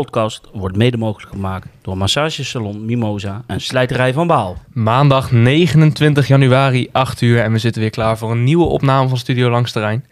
podcast wordt mede mogelijk gemaakt door massagesalon Mimosa en slijterij van Baal. Maandag 29 januari, 8 uur. En we zitten weer klaar voor een nieuwe opname van Studio Langsterrein.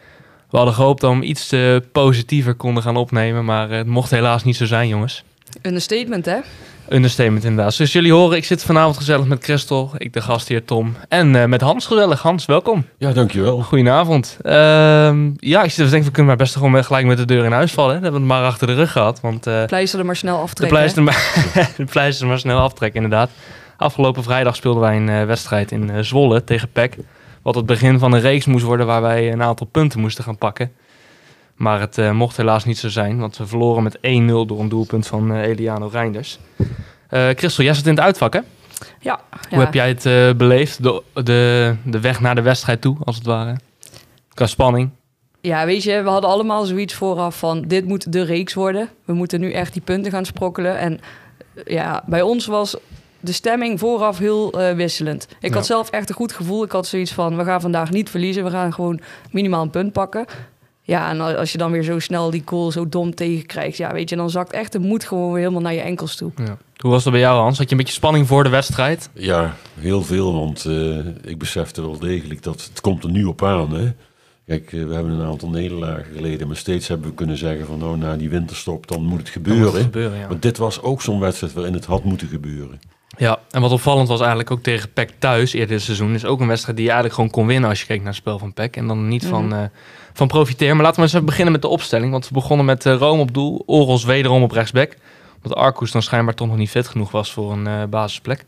We hadden gehoopt dat we hem iets eh, positiever konden gaan opnemen. Maar eh, het mocht helaas niet zo zijn, jongens. Een statement, hè? Understatement inderdaad. Zoals jullie horen, ik zit vanavond gezellig met Christel. Ik de gastheer Tom. En eh, met Hans gezellig. Hans, welkom. Ja, dankjewel. Goedenavond. Ehm, ja, ik zit dus denk we kunnen maar best gewoon gelijk met de deur in huis vallen. hè. Dat hebben we het maar achter de rug gehad. Want eh, Pleister er maar snel de aftrekken. pleister, maar, de pleister maar snel aftrekken, inderdaad. Afgelopen vrijdag speelden wij een eh, wedstrijd in Zwolle tegen PEC. Wat het begin van een reeks moest worden waar wij een aantal punten moesten gaan pakken. Maar het eh, mocht helaas niet zo zijn, want we verloren met 1-0 door een doelpunt van eh, Eliano Reinders. Eh Christel, jij zat in het uitvak, hè? Ja, Hoe heb jij het beleefd, de, de, de weg naar de wedstrijd toe, als het ware? Qua spanning. ja, weet je, we hadden allemaal zoiets vooraf van... dit moet de reeks worden. We moeten nu echt die punten gaan sprokkelen. En ja, bij ons was de stemming vooraf heel wisselend. Ik Ja. had zelf echt een goed gevoel. Ik had zoiets van, we gaan vandaag niet verliezen. We gaan gewoon minimaal een punt pakken. Ja, en als je dan weer zo snel die goal zo dom tegenkrijgt... ja, weet je, dan zakt echt de moed gewoon weer helemaal naar je enkels toe. Ja. Hoe was dat bij jou, Hans? Had je een beetje spanning voor de wedstrijd? Ja, heel veel, want eh, ik besefte wel degelijk dat het komt er nu op aan. Hè? Kijk, eh, we hebben een aantal nederlagen geleden, maar steeds hebben we kunnen zeggen van nou, na die winterstop, dan moet het gebeuren. moet gebeuren, ja. Maar dit was ook zo'n wedstrijd waarin het had moeten gebeuren. Ja, en wat opvallend was eigenlijk ook tegen PEC thuis eerder dit seizoen... is ook een wedstrijd die je eigenlijk gewoon kon winnen als je keek naar het spel van PEC. En dan niet van, eh, van profiteer. Maar laten we eens even beginnen met de opstelling. Want we begonnen met eh, Rome op doel, Oros wederom op rechtsback. Omdat Arcus dan schijnbaar toch nog niet fit genoeg was voor een eh, basisplek.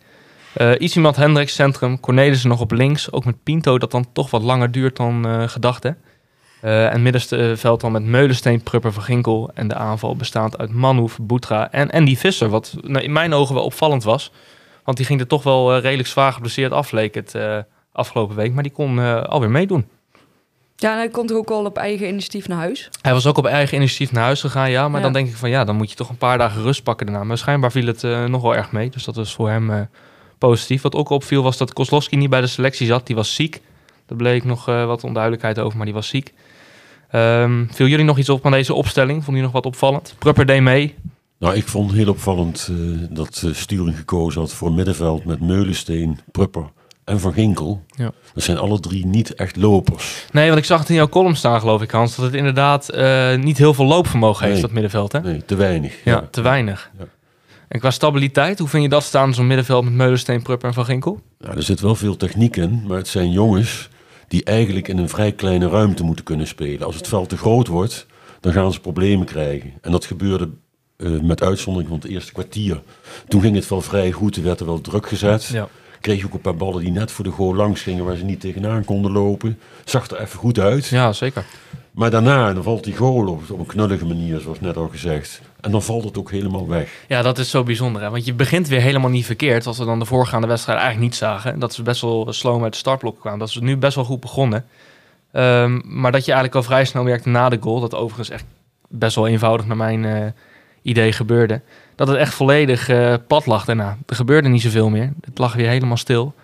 Eh Isimat Hendricks centrum, Cornelissen nog op links. Ook met Pinto dat dan toch wat langer duurt dan gedacht hè. Eh, en middenveld dan met Meulensteen, Prupper, Van Ginkel. En de aanval bestaand uit Manhoef, Boetra en Andy Visser. Wat nou, in mijn ogen wel opvallend was. Want die ging er toch wel eh, redelijk zwaar geblesseerd af, leek het eh, afgelopen week. Maar die kon alweer meedoen. Ja, en hij komt toch ook al op eigen initiatief naar huis. Hij was ook op eigen initiatief naar huis gegaan, ja. Maar Ja. dan denk ik van ja, dan moet je toch een paar dagen rust pakken daarna. Maar schijnbaar viel het nog wel erg mee. Dus dat was voor hem positief. Wat ook opviel was dat Kozlowski niet bij de selectie zat. Die was ziek. Daar bleek nog wat onduidelijkheid over, maar die was ziek. Ehm, viel jullie nog iets op aan deze opstelling? Vond jullie nog wat opvallend? Prupper deed mee. Nou, ik vond heel opvallend eh, dat uh, Sturing gekozen had voor middenveld met Meulensteen, Prupper en Van Ginkel. Ja. Dat zijn alle drie niet echt lopers. Nee, want ik zag het in jouw column staan, geloof ik, Hans. Dat het inderdaad eh, niet heel veel loopvermogen heeft, dat middenveld, hè? Nee, te weinig. Ja, te weinig. Ja. En qua stabiliteit, hoe vind je dat staan, zo'n middenveld met Meulensteen, Prupper en Van Ginkel? Nou, er zit wel veel techniek in, maar het zijn jongens die eigenlijk in een vrij kleine ruimte moeten kunnen spelen. Als het veld te groot wordt, dan gaan ze problemen krijgen. En dat gebeurde eh, met uitzondering van het eerste kwartier. Toen ging het wel vrij goed, er werd er wel druk gezet. Ja. Kreeg je ook een paar ballen die net voor de goal langs gingen, waar ze niet tegenaan konden lopen. Zag er even goed uit. Ja, zeker. Maar daarna, dan valt die goal op, op een knullige manier, zoals net al gezegd. En dan valt het ook helemaal weg. Ja, dat is zo bijzonder. Hè? Want je begint weer helemaal niet verkeerd. Als we dan de voorgaande wedstrijd eigenlijk niet zagen. Dat ze best wel sloom uit de startblok kwamen. Dat ze nu best wel goed begonnen. Ehm, maar dat je eigenlijk al vrij snel merkte na de goal. Dat overigens echt best wel eenvoudig naar mijn eh, idee gebeurde. Dat het echt volledig eh, plat lag daarna. Er gebeurde niet zoveel meer. Het lag weer helemaal stil.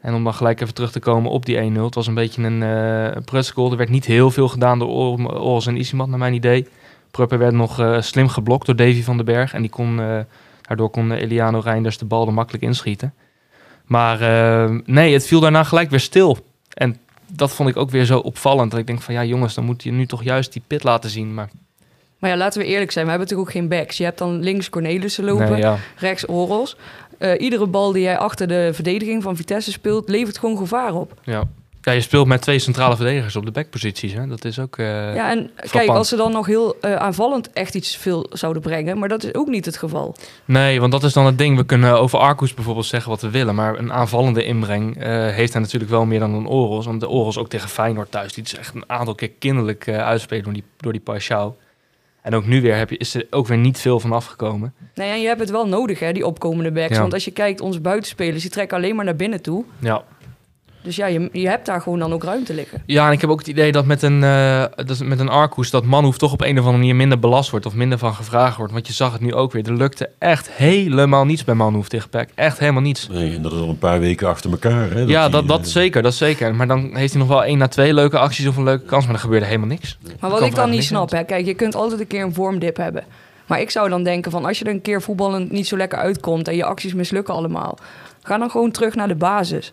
En om dan gelijk even terug te komen op die 1-0. Het was een beetje een, eh een. Er werd niet heel veel gedaan door Or- Oros en Isimat naar mijn idee. Prupper werd nog eh, slim geblokt door Davy van den Berg. En die kon, eh, daardoor kon Eliano Reinders de bal er makkelijk inschieten. Maar eh, nee, het viel daarna gelijk weer stil. En dat vond ik ook weer zo opvallend. Dat ik denk van ja jongens, dan moet je nu toch juist die pit laten zien. Maar Maar ja, laten we eerlijk zijn. We hebben natuurlijk ook geen backs. Je hebt dan links Cornelissen lopen, nee, ja. rechts Oros. Eh, iedere bal die jij achter de verdediging van Vitesse speelt, levert gewoon gevaar op. Ja. Ja, je speelt met twee centrale verdedigers op de backposities. Hè? Dat is ook... eh, ja, en kijk, als ze dan nog heel eh, aanvallend echt iets veel zouden brengen, maar dat is ook niet het geval. Nee, want dat is dan het ding. We kunnen over Arcus bijvoorbeeld zeggen wat we willen. Maar een aanvallende inbreng eh, heeft hij natuurlijk wel meer dan een Oros. Want de Oros ook tegen Feyenoord thuis. Die is echt een aantal keer kinderlijk uitspelen door die, door die Paschal. En ook nu weer heb je, is er ook weer niet veel van afgekomen. Nee, en je hebt het wel nodig, hè, die opkomende backs. Ja. Want als je kijkt, onze buitenspelers, die trekken alleen maar naar binnen toe. Ja, Dus ja, je, je hebt daar gewoon dan ook ruimte liggen. Ja, en ik heb ook het idee dat met een, eh dat met een Arcus dat Manhoef toch op een of andere manier minder belast wordt of minder van gevraagd wordt. Want je zag het nu ook weer. Er lukte echt helemaal niets bij Manhoef tegen PEC. Echt helemaal niets. Nee, en dat is al een paar weken achter elkaar. Hè, ja, die, dat, dat eh, zeker, dat zeker. Maar dan heeft hij nog wel één na twee leuke acties of een leuke kans, maar er gebeurde helemaal niks. Maar wat ik dan niet snap, hè, kijk, je kunt altijd een keer een vormdip hebben. Maar ik zou dan denken van als je er een keer voetballend niet zo lekker uitkomt en je acties mislukken allemaal, ga dan gewoon terug naar de basis.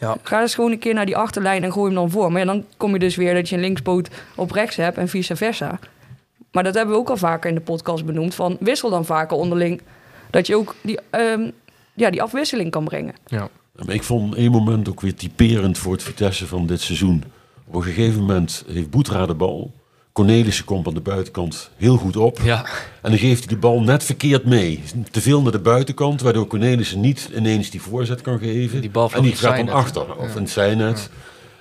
Ja. Ga dus gewoon een keer naar die achterlijn en gooi hem dan voor. Maar ja, dan kom je dus weer dat je een linkspoot op rechts hebt en vice versa. Maar dat hebben we ook al vaker in de podcast benoemd. Van wissel dan vaker onderling. Dat je ook die, ehm, ja, die afwisseling kan brengen. Ja. Ik vond één moment ook weer typerend voor het Vitesse van dit seizoen. Op een gegeven moment heeft Boetra de bal. Cornelissen komt aan de buitenkant heel goed op. Ja, En dan geeft hij de bal net verkeerd mee. Te veel naar de buitenkant, waardoor Cornelissen niet ineens die voorzet kan geven. Die bal en die gaat dan achter, of in het zijnet.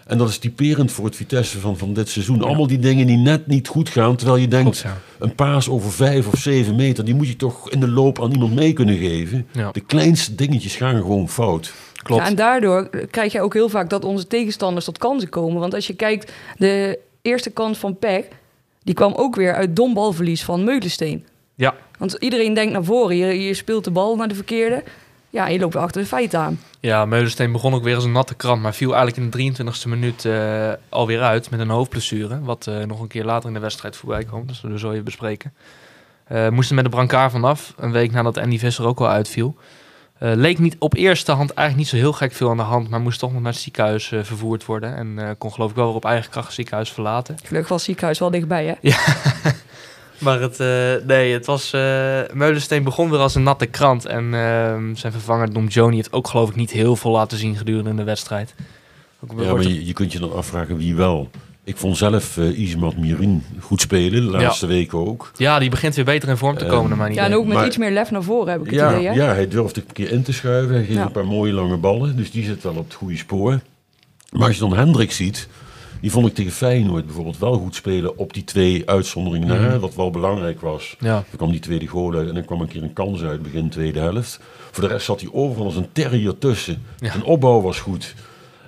En dat is typerend voor het Vitesse van, van dit seizoen. Allemaal die dingen die net niet goed gaan. Terwijl je denkt, ja. een paas over vijf of zeven meter... die moet je toch in de loop aan iemand mee kunnen geven. Ja. De kleinste dingetjes gaan gewoon fout. klopt. Ja, en daardoor krijg je ook heel vaak dat onze tegenstanders tot kansen komen. Want als je kijkt, de eerste kans van PEC, die kwam ook weer uit dom balverlies van Meulensteen. Ja, Want iedereen denkt naar voren, je, je speelt de bal naar de verkeerde. Ja, je loopt achter de feiten aan. Ja, Meulensteen begon ook weer als een natte krant, maar viel eigenlijk in de 23e minuut eh, alweer uit met een hoofdblessure. Wat eh, nog een keer later in de wedstrijd voorbij komt, dus dat zullen we even bespreken. Eh moesten met de brancard vanaf, een week nadat Andy Visser ook al uitviel. Eh, leek niet op eerste hand eigenlijk niet zo heel gek veel aan de hand, maar moest toch nog naar het ziekenhuis eh, vervoerd worden. En eh, kon geloof ik wel weer op eigen kracht het ziekenhuis verlaten. Gelukkig was het ziekenhuis wel dichtbij, hè? Maar het, eh, nee, het was. eh Meulensteen begon weer als een natte krant. En ehm, zijn vervanger Dom Joni heeft ook, geloof ik, niet heel veel laten zien gedurende de wedstrijd. Ook, Ja, maar je, je kunt je dan afvragen wie wel. Ik vond zelf eh Ismat Mirin goed spelen, de laatste weken ook. ja, die begint weer beter in vorm te Ehm, komen, mijn Ja, idee. en ook met Maar- iets meer lef naar voren, heb ik het Ja, idee, hè? ja, hij durfde een keer in te schuiven. Hij geeft Ja. een paar mooie lange ballen. Dus die zit wel op het goede spoor. Maar als je dan Hendrik ziet... Die vond ik tegen Feyenoord bijvoorbeeld wel goed spelen op die twee uitzonderingen na. Mhm. Wat wel belangrijk was. Ja, Er kwam die tweede goal uit en er kwam een keer een kans uit begin tweede helft. Voor de rest zat hij overal als een terrier tussen. Ja. Zijn opbouw was goed.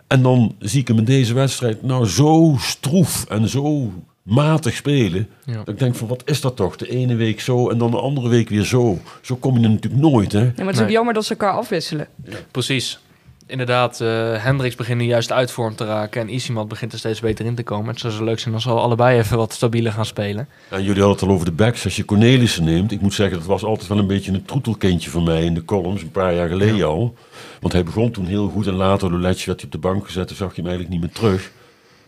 En dan zie ik hem in deze wedstrijd nou zo stroef en zo matig spelen. ja. Dat ik denk van wat is dat toch? De ene week zo en dan de andere week weer zo. Zo kom je er natuurlijk nooit hè. Ja, maar het is ook Nee. jammer dat ze elkaar afwisselen. precies. Inderdaad, Hendricks begint nu juist uit vorm te raken. En Isimat begint er steeds beter in te komen. Het zou zo leuk zijn als ze allebei even wat stabieler gaan spelen. En jullie hadden het al over de backs. Als je Cornelissen neemt, ik moet zeggen, dat was altijd wel een beetje een troetelkindje voor mij in de columns, een paar jaar geleden al. Want hij begon toen heel goed en later, Loletje, werd hij op de bank gezet, toen zag je hem eigenlijk niet meer terug.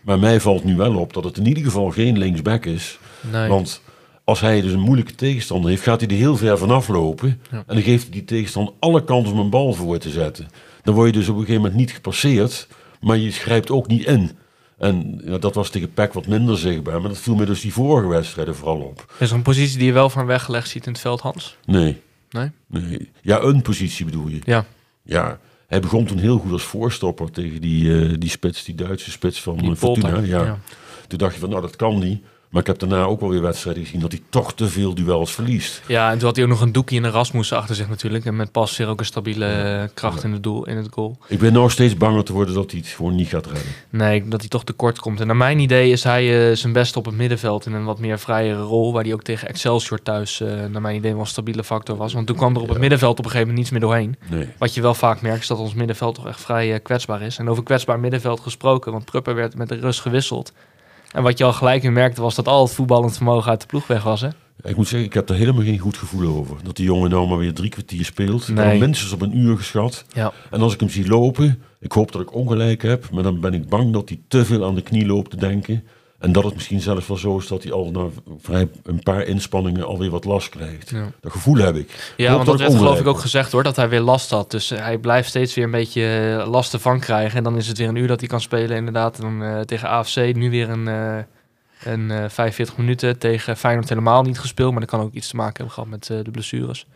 Maar mij valt nu wel op dat het in ieder geval geen linksback is. Nee. Want als hij dus een moeilijke tegenstander heeft, gaat hij er heel ver vanaf lopen. Ja. En dan geeft hij die tegenstander alle kansen om een bal voor te zetten. Dan word je dus op een gegeven moment niet gepasseerd, maar je grijpt ook niet in. En ja, dat was tegen PEC wat minder zichtbaar, maar dat viel me dus die vorige wedstrijden vooral op. Is er een positie die je wel van weggelegd ziet in het veld, Hans? Nee. Nee? nee. Ja, een positie bedoel je. Ja, Ja, hij begon toen heel goed als voorstopper tegen die, eh, die spits, die Duitse spits van die eh, Fortuna. Polter. Ja. Toen dacht je van, nou dat kan niet. Maar ik heb daarna ook wel weer wedstrijden gezien dat hij toch te veel duels verliest. Ja, en toen had hij ook nog een doekje en een Rasmussen achter zich natuurlijk. En met pas weer ook een stabiele eh, kracht in het doel, in het goal. Ik ben nou steeds banger te worden dat hij het gewoon niet gaat redden. Nee, dat hij toch tekort komt. En naar mijn idee is hij eh, zijn best op het middenveld in een wat meer vrijere rol. Waar hij ook tegen Excelsior thuis, eh, naar mijn idee, wel een stabiele factor was. Want toen kwam er op het middenveld op een gegeven moment niets meer doorheen. Nee. Wat je wel vaak merkt is dat ons middenveld toch echt vrij kwetsbaar is. En over kwetsbaar middenveld gesproken, want Prupper werd met de rust gewisseld. En wat je al gelijk weer merkte was dat al het voetballend vermogen uit de ploeg weg was. Hè? Ik moet zeggen, ik heb er helemaal geen goed gevoel over. Dat die jongen nou maar weer drie kwartier speelt. Ik Nee. hem minstens op een uur geschat. Ja. En als ik hem zie lopen, ik hoop dat ik ongelijk heb. Maar dan ben ik bang dat hij te veel aan de knie loopt te denken. En dat het misschien zelfs wel zo is dat hij al na vrij een paar inspanningen alweer wat last krijgt. Ja. Dat gevoel heb ik. Ja, want dat werd geloof ik ook gezegd hoor, dat hij weer last had. Dus eh, hij blijft steeds weer een beetje eh, last ervan krijgen. En dan is het weer een uur dat hij kan spelen inderdaad. Dan eh, tegen AFC nu weer een, eh, een eh, 45 minuten. Tegen Feyenoord helemaal niet gespeeld. Maar dat kan ook iets te maken hebben gehad met de blessures.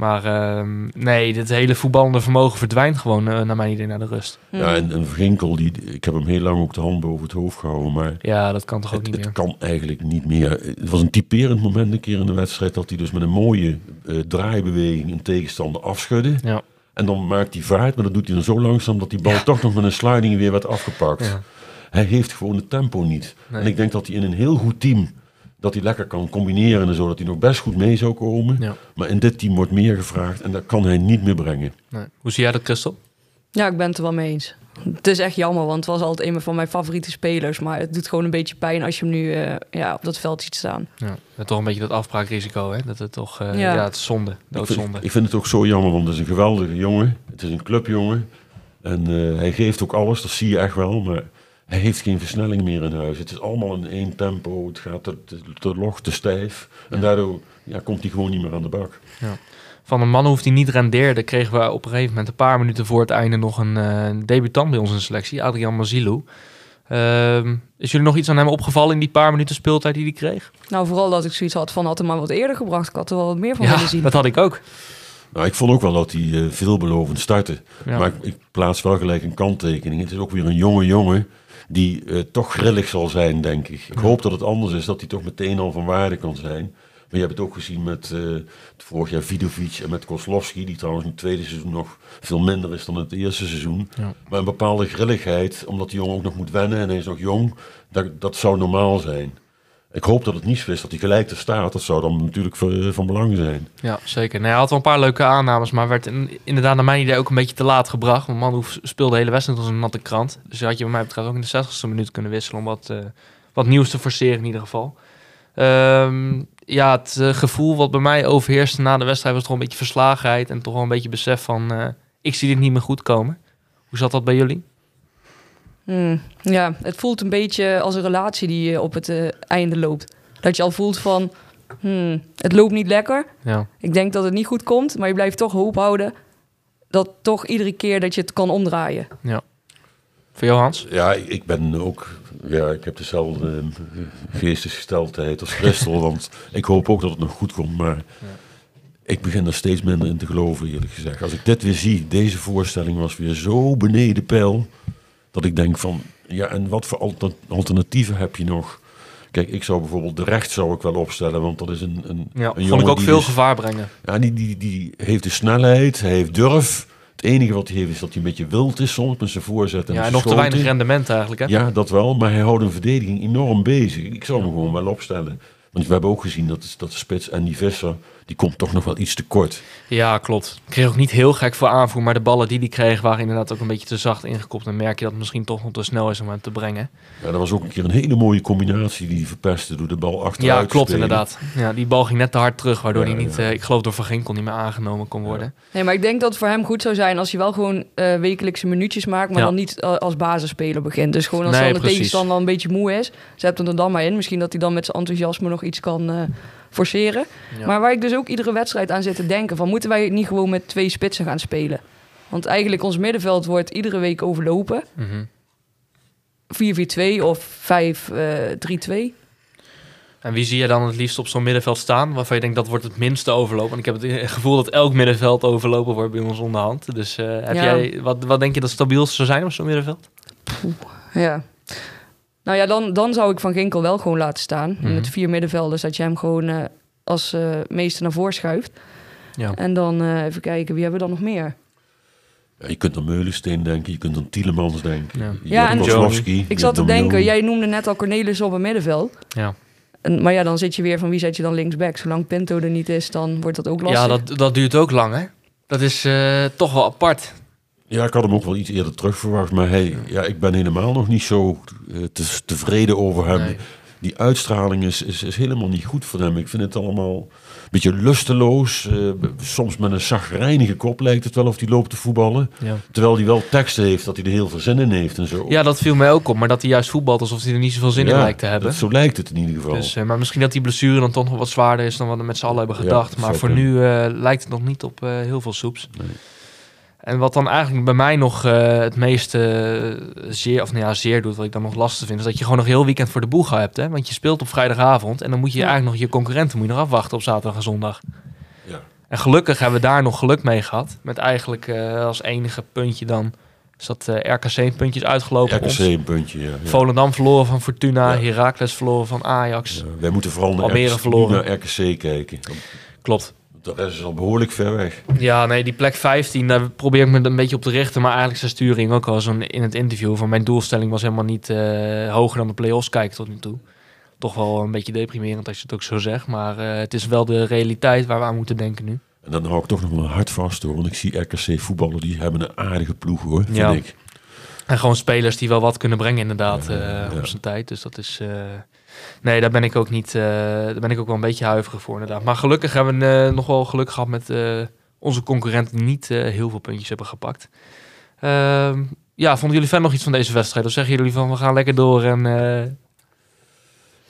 Maar ehm, nee, dit hele voetballende vermogen verdwijnt gewoon eh, naar mijn idee naar de rust. Ja, en, en Vrinkel, die, ik heb hem heel lang ook de hand boven het hoofd gehouden. Maar Ja, dat kan toch ook het, niet het meer. kan eigenlijk niet meer. Het was een typerend moment een keer in de wedstrijd dat hij dus met een mooie eh, draaibeweging een tegenstander afschudde. Ja. En dan maakt hij vaart, maar dat doet hij dan zo langzaam dat die bal toch nog met een sliding weer werd afgepakt. Ja. Hij heeft gewoon het tempo niet. Nee. En ik denk dat hij in een heel goed team, dat hij lekker kan combineren en zo, dat hij nog best goed mee zou komen. Ja. Maar in dit team wordt meer gevraagd en dat kan hij niet meer brengen. Nee. Hoe zie jij dat, Christel? Ja, ik ben het er wel mee eens. Het is echt jammer, want het was altijd een van mijn favoriete spelers. Maar het doet gewoon een beetje pijn als je hem nu eh, ja, op dat veld ziet staan. Ja. ja, toch een beetje dat afbraakrisico, hè? Dat het toch, eh, Ja. ja. het is zonde, Ik vind, doodzonde. ik vind het ook zo jammer, want het is een geweldige jongen. Het is een clubjongen. En eh, hij geeft ook alles, dat zie je echt wel. Maar hij heeft geen versnelling meer in huis. Het is allemaal in één tempo. Het gaat te, te, te log, te stijf. En daardoor ja, komt hij gewoon niet meer aan de bak. Van een man hoeft hij niet rendeerde, kregen we op een gegeven moment een paar minuten voor het einde nog een eh, debutant bij ons in de selectie, Adrian Mazilou. Ehm, is jullie nog iets aan hem opgevallen in die paar minuten speeltijd die hij kreeg? Nou, vooral dat ik zoiets had van had hem maar wat eerder gebracht. Ik had er wel wat meer van Ja, willen zien. dat had ik ook. Nou, ik vond ook wel dat hij eh, veelbelovend startte. Ja. Maar ik, ik plaats wel gelijk een kanttekening. Het is ook weer een jonge jongen die eh, toch grillig zal zijn, denk ik. Ik hoop dat het anders is, dat hij toch meteen al van waarde kan zijn. Maar je hebt het ook gezien met eh, het vorig jaar Vidovic en met Kozlowski, die trouwens in het tweede seizoen nog veel minder is dan het eerste seizoen. Ja. Maar een bepaalde grilligheid, omdat die jongen ook nog moet wennen en hij is nog jong, dat, dat zou normaal zijn. Ik hoop dat het niet zo is dat hij gelijk er staat. Dat zou dan natuurlijk van, van belang zijn. Ja, zeker. Nee, hij had wel een paar leuke aannames, maar werd in- inderdaad naar mijn idee ook een beetje te laat gebracht. Want Manhoef speelde de hele wedstrijd als een natte krant. Dus had je bij mij betreft ook in de 60ste minuut kunnen wisselen om wat, eh, wat nieuws te forceren in ieder geval. Ehm, ja, het eh, gevoel wat bij mij overheerste na de wedstrijd was toch een beetje verslagenheid en toch wel een beetje besef van eh, ik zie dit niet meer goed komen. Hoe zat dat bij jullie? Hmm, ja, het voelt een beetje als een relatie die eh, op het eh, einde loopt. Dat je al voelt van, hmm, het loopt niet lekker. Ja, Ik denk dat het niet goed komt, maar je blijft toch hoop houden dat toch iedere keer dat je het kan omdraaien. voor jou Hans? Ja, ik ben ook. Ja, ik heb dezelfde eh, geestesgesteldheid als Christel. want ik hoop ook dat het nog goed komt. Maar ik begin er steeds minder in te geloven, eerlijk gezegd. Als ik dit weer zie, deze voorstelling was weer zo beneden peil. Dat ik denk van, ja, en wat voor alter- alternatieven heb je nog? Kijk, ik zou bijvoorbeeld de recht zou ik wel opstellen, want dat is een, een, Ja, een jongen ik ook die veel dus- gevaar brengen. ja, die, die, die heeft de snelheid, hij heeft durf. Het enige wat hij heeft is dat hij een beetje wild is soms met zijn voorzet en Ja, en nog te weinig rendement eigenlijk, hè? Ja, dat wel, maar hij houdt een verdediging enorm bezig. Ik zou hem gewoon wel opstellen. Want we hebben ook gezien dat, dat de spits en die Visser, die komt toch nog wel iets te kort. Ja, klopt. Ik kreeg ook niet heel gek voor aanvoer, maar de ballen die hij kreeg waren inderdaad ook een beetje te zacht ingekopt. Dan merk je dat het misschien toch nog te snel is om hem te brengen. Ja, dat was ook een keer een hele mooie combinatie die hij verpestte door de bal achteruit Ja, klopt spelen. inderdaad. Ja, die bal ging net te hard terug, waardoor Ja, hij niet, ja. eh, ik geloof door Van Ginkel niet meer aangenomen kon worden. Nee, maar ik denk dat het voor hem goed zou zijn als hij wel gewoon eh, wekelijkse minuutjes maakt, maar Ja. dan niet eh, als basisspeler begint. Dus gewoon als Nee, dan de precies. tegenstander een beetje moe is, zet hem er dan maar in. Misschien dat hij dan met zijn enthousiasme nog iets kan eh, forceren. Ja. Maar waar ik dus ook iedere wedstrijd aan zit te denken, van moeten wij niet gewoon met twee spitsen gaan spelen? Want eigenlijk ons middenveld wordt iedere week overlopen. Mhm. 4-4-2 of 5-3-2. En wie zie je dan het liefst op zo'n middenveld staan, waarvan je denkt dat wordt het minste overlopen? Want ik heb het gevoel dat elk middenveld overlopen wordt bij ons onderhand. Dus eh, heb Ja. jij, wat, wat denk je dat stabielste zou zijn op zo'n middenveld? Ja. Nou ja, dan, dan zou ik Van Ginkel wel gewoon laten staan. Mhm. Met vier middenvelders, dat je hem gewoon eh, als eh meester naar voren schuift. Ja. En dan eh, even kijken, wie hebben we dan nog meer? Ja, je kunt aan Meulensteen denken, je kunt aan Tielemans denken. Ja. Je Ja, en- Ik zat te denken, jij noemde net al Cornelis op een middenveld. Ja. En, maar ja, dan zit je weer van wie zet je dan linksback? Zolang Pinto er niet is, dan wordt dat ook lastig. Ja, dat, dat duurt ook lang, hè? Dat is eh, toch wel apart. Ja, ik had hem ook wel iets eerder terug verwacht. Maar hey, ja, ik ben helemaal nog niet zo eh, te- tevreden over hem. Nee. Die uitstraling is, is, is helemaal niet goed voor hem. Ik vind het allemaal een beetje lusteloos. eh, soms met een zagrijnige kop lijkt het wel of hij loopt te voetballen. Ja. Terwijl hij wel teksten heeft dat hij er heel veel zin in heeft en zo. ja, dat viel mij ook op. Maar dat hij juist voetbalt alsof hij er niet zoveel zin in lijkt te hebben. dat- zo lijkt het in ieder geval. Dus, eh, maar misschien dat die blessure dan toch nog wat zwaarder is dan wat we met z'n allen hebben gedacht. maar voor kunnen. nu lijkt het nog niet op heel veel soeps. Nee. En wat dan eigenlijk bij mij nog eh, het meeste zeer, of nou ja, zeer doet, wat ik dan nog lastig vind, is dat je gewoon nog heel weekend voor de boeg hebt. Hè? Want je speelt op vrijdagavond en dan moet je Ja. eigenlijk nog je concurrenten moet je nog afwachten op zaterdag en zondag. Ja. En gelukkig hebben we daar nog geluk mee gehad. Met eigenlijk eh, als enige puntje dan is dat eh, RKC puntjes uitgelopen. op RKC een puntje, ja. ja. Volendam verloren van Fortuna, Ja. Heracles verloren van Ajax. Ja, wij moeten vooral naar, Almere RKC, verloren. naar RKC kijken. Klopt. De rest is al behoorlijk ver weg. Ja, nee, die plek 15, daar probeer ik me een beetje op te richten. Maar eigenlijk zijn sturing ook al zo'n in het interview. Van mijn doelstelling was helemaal niet eh, hoger dan de play-offs kijken tot nu toe. Toch wel een beetje deprimerend als je het ook zo zegt. Maar eh, het is wel de realiteit waar we aan moeten denken nu. En dan hou ik toch nog wel hard vast hoor. Want ik zie RKC voetballen, die hebben een aardige ploeg hoor, vind Ja. ik. En gewoon spelers die wel wat kunnen brengen inderdaad Ja, eh, ja. op zijn tijd. Dus dat is... nee, daar ben ik ook niet... eh, daar ben ik ook wel een beetje huiverig voor inderdaad. Maar gelukkig hebben we eh, nog wel geluk gehad met eh, onze concurrenten die niet heel veel puntjes hebben gepakt. Ehm, ja, vonden jullie verder nog iets van deze wedstrijd? Of zeggen jullie van we gaan lekker door en...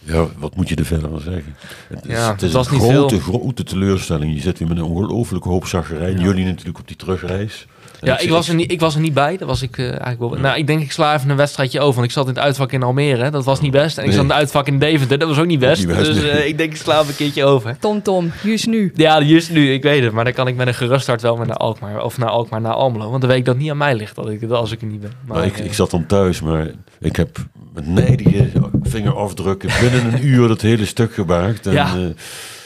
Ja, wat moet je er verder aan zeggen? Het is, Ja, het is het was een niet grote, grote teleurstelling. Je zit weer met een ongelofelijke hoop zaggerij. Ja. Jullie natuurlijk op die terugreis. Ja, ik was, er niet, ik was er niet bij. Dat was ik eh, eigenlijk wel. Nou, ik denk ik sla even een wedstrijdje over. Want ik zat in het uitvak in Almere. Dat was niet best. En ik Nee. zat in het uitvak in Deventer. Dat was ook niet best. niet best, dus nee. eh, ik denk ik sla even een keertje over. Tom Tom, juist nu. Ja, juist nu, ik weet het. Maar dan kan ik met een gerust hart wel naar Alkmaar. Of naar Alkmaar, naar Almelo. Want dan weet ik dat niet aan mij ligt dat ik, als ik er niet ben. Maar, Nou, ik, eh, ik zat dan thuis, maar ik heb met nijdige vingerafdrukken binnen een uur dat hele stuk gemaakt. En, Ja, eh,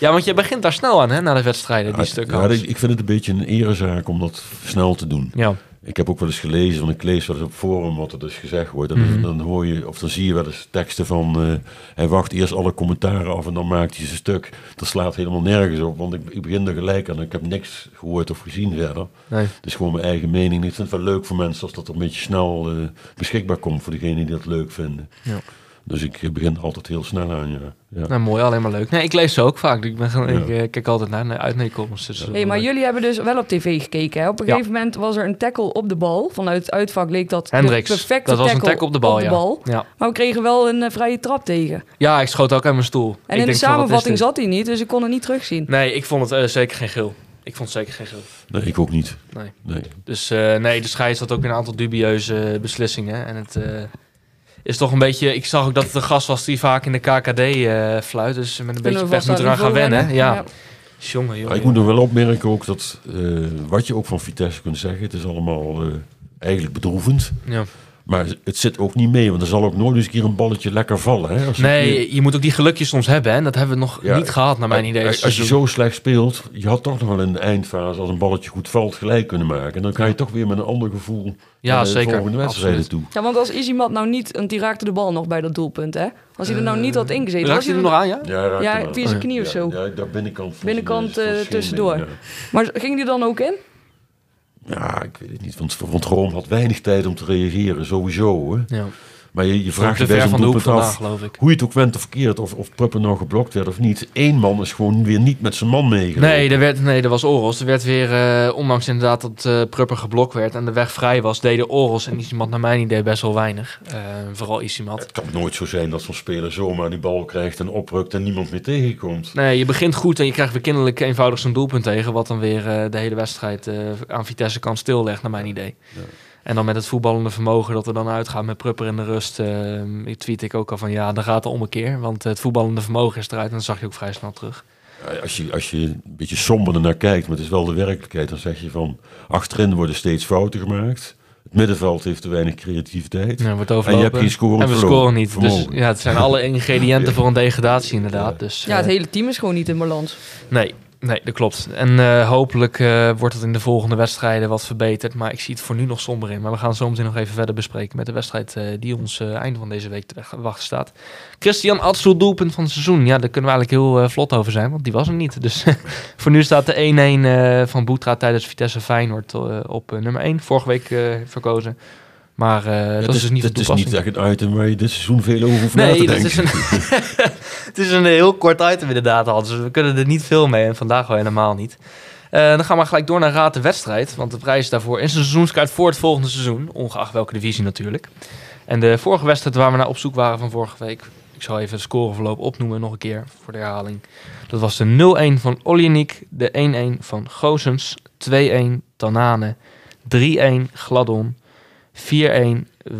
ja, want je begint daar snel aan, hè, na de wedstrijden, die ja, stukken. ja, ik vind het een beetje een erezaak om dat snel te doen. ja. Ik heb ook wel eens gelezen, want ik lees wel eens op forum wat er dus gezegd wordt. En Mhm. dan hoor je, of dan zie je wel eens teksten van... eh, hij wacht eerst alle commentaren af en dan maakt hij zijn stuk. Dat slaat helemaal nergens op, want ik, ik begin er gelijk aan. Ik heb niks gehoord of gezien verder. Nee. Is gewoon mijn eigen mening. Ik vind het wel leuk voor mensen als dat een beetje snel eh, beschikbaar komt... voor degenen die dat leuk vinden. Ja. Dus ik eh, begin altijd heel snel aan, ja. ja. Nou, mooi, alleen maar leuk. Nee, ik lees ze ook vaak. Ik, ben, Ja. ik eh, kijk altijd naar, naar uit naar die columns. Dus, Hey, maar jullie hebben dus wel op tv gekeken. Hè? Op een Ja. gegeven moment was er een tackle op de bal. Vanuit het uitvak leek dat Hendricks, de perfecte dat was een tackle, op de bal, ja. ja. Maar we kregen wel een eh, vrije trap tegen. Ja, ik schoot ook uit mijn stoel. Ik En in de denk samenvatting zat hij niet, dus ik kon het niet terugzien. Nee, ik vond het eh, zeker geen geel. Ik vond het zeker geen geel. Nee, ik ook niet. Nee. Nee. Dus eh, nee, de scheids had ook een aantal dubieuze beslissingen. En het eh, is toch een beetje... Ik zag ook dat het een gast was die vaak in de KKD eh fluit. Dus met een beetje pech aan eraan gaan wennen. Ja. Ja. Jongen, ik moet nog wel opmerken ook dat... eh, wat je ook van Vitesse kunt zeggen... het is allemaal eh, eigenlijk bedroevend. Ja. Maar het zit ook niet mee, want er zal ook nooit eens een keer een balletje lekker vallen. Hè? Als je keer- Nee, je moet ook die gelukjes soms hebben. hè. En dat hebben we nog Ja, niet gehad, naar mijn idee. als, dit als je zo slecht speelt, je had toch nog wel in de eindfase, als een balletje goed valt, gelijk kunnen maken. En dan kan je toch weer met een ander gevoel Ja, naar de zeker. volgende wedstrijden Absoluut. toe. Ja, want als Izimat nou niet, want die raakte de bal nog bij dat doelpunt, hè? Als hij er nou niet had ingezeten, Raakt was hij er nog aan, ja? Ja, raakt Ja, via zijn Oh, knie of zo. Ja, daar binnenkant. Binnenkant, eh, tussendoor. Maar ging die dan ook in? Ja. ik weet het niet, want, want Rome had weinig tijd om te reageren, sowieso. Hè. Ja. Maar je, je vraagt je bij ver zo'n van de hoek doelpunt af, geloof ik. hoe je het ook went of verkeerd, of, of Pruppen nou geblokt werd of niet. Eén man is gewoon weer niet met zijn man meegelopen. Nee, er werd, nee, er was Oros. Er werd weer, eh, ondanks inderdaad dat eh Prupper geblokt werd en de weg vrij was, deden Oros en Isimat naar mijn idee best wel weinig. Eh, vooral Isimat. Het kan nooit zo zijn dat zo'n speler zomaar die bal krijgt en oprukt en niemand meer tegenkomt. Nee, je begint goed en je krijgt weer kinderlijk eenvoudig zo'n doelpunt tegen, wat dan weer de hele wedstrijd aan Vitesse kan stillegt, naar mijn idee. Ja. En dan met het voetballende vermogen dat er dan uitgaat met Prupper in de rust, ik tweet ik ook al van ja, dan gaat het om een keer. Want het voetballende vermogen is eruit en dat zag je ook vrij snel terug. Als je, als je een beetje somber naar kijkt, maar het is wel de werkelijkheid, dan zeg je van achterin worden steeds fouten gemaakt. Het middenveld heeft te weinig creativiteit. Ja, wordt En je overlopen. hebt geen scorend En we scoren niet. Dus ja, het zijn alle ingrediënten Ja. voor een degradatie inderdaad. Ja. Dus, Ja, het eh, hele team is gewoon niet in balans. Nee, nee, dat klopt. En eh, hopelijk eh, wordt het in de volgende wedstrijden wat verbeterd. Maar ik zie het voor nu nog somber in. Maar we gaan zo meteen nog even verder bespreken met de wedstrijd eh, die ons einde van deze week te wachten staat. Christian Atsu, doelpunt van het seizoen. Ja, daar kunnen we eigenlijk heel vlot over zijn, want die was er niet. Dus voor nu staat de 1-1 eh, van Boetra tijdens Vitesse Feyenoord op nummer 1. Vorige week verkozen. Maar Ja, dat het is dus niet is echt een item waar je dit seizoen veel over hoeft na te Nee, dat denken. is een, het is een heel kort item inderdaad, Hans. Dus we kunnen er niet veel mee en vandaag al helemaal niet. Eh, dan gaan we gelijk door naar Raad de Wedstrijd. Want de prijs daarvoor is een seizoenskaart voor het volgende seizoen. Ongeacht welke divisie natuurlijk. En de vorige wedstrijd waar we naar op zoek waren van vorige week. Ik zal even de scoreverloop opnoemen nog een keer voor de herhaling. Dat was de 0-1 van Oljenik. De 1-1 van Goosens. 2-1 Tanane. 3-1 Gladon. 4-1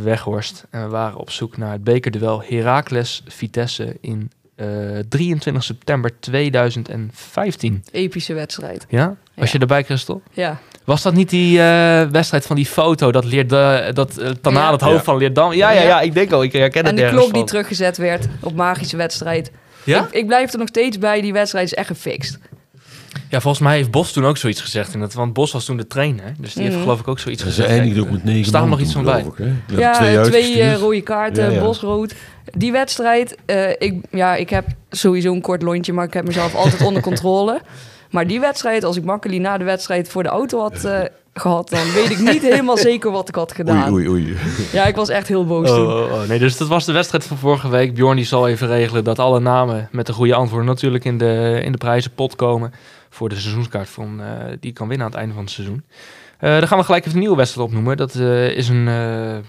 Weghorst. En we waren op zoek naar het bekerduel Heracles Vitesse in eh, 23 september 2015. Epische wedstrijd. Ja? Was Ja. je erbij, Christel? Ja. Was dat niet die eh, wedstrijd van die foto dat leert dat uh, Tanaan Ja. het hoofd Ja. van Leerdam? Ja, ja, Ja. ja, ik denk al, ik herken En het die ergens klok die teruggezet werd op magische wedstrijd. Ja? Ik, ik blijf er nog steeds bij, die wedstrijd is echt gefixt. Ja, volgens mij heeft Bos toen ook zoiets gezegd. In het, want Bos was toen de trainer. Dus die heeft Mhm. geloof ik ook zoiets Ze gezegd. eindigde ook met negen Staan er man nog iets van bij? geloof ik, hè? Ja, twee, eh, rode kaarten, Ja, ja. bosrood. Die wedstrijd, eh, ik, ja, ik heb sowieso een kort lontje, maar ik heb mezelf altijd onder controle. Maar die wedstrijd, als ik makkelijk na de wedstrijd voor de auto had eh, gehad, dan weet ik niet helemaal zeker wat ik had gedaan. Oei, oei, oei. Ja, ik was echt heel boos Oh, toen. oh, oh, nee, dus dat was de wedstrijd van vorige week. Bjorn die zal even regelen dat alle namen met de goede antwoorden natuurlijk in de, in de prijzenpot komen. Voor de seizoenskaart van, eh, die kan winnen aan het einde van het seizoen. Eh, dan gaan we gelijk even een nieuwe wedstrijd opnoemen. Dat eh, is een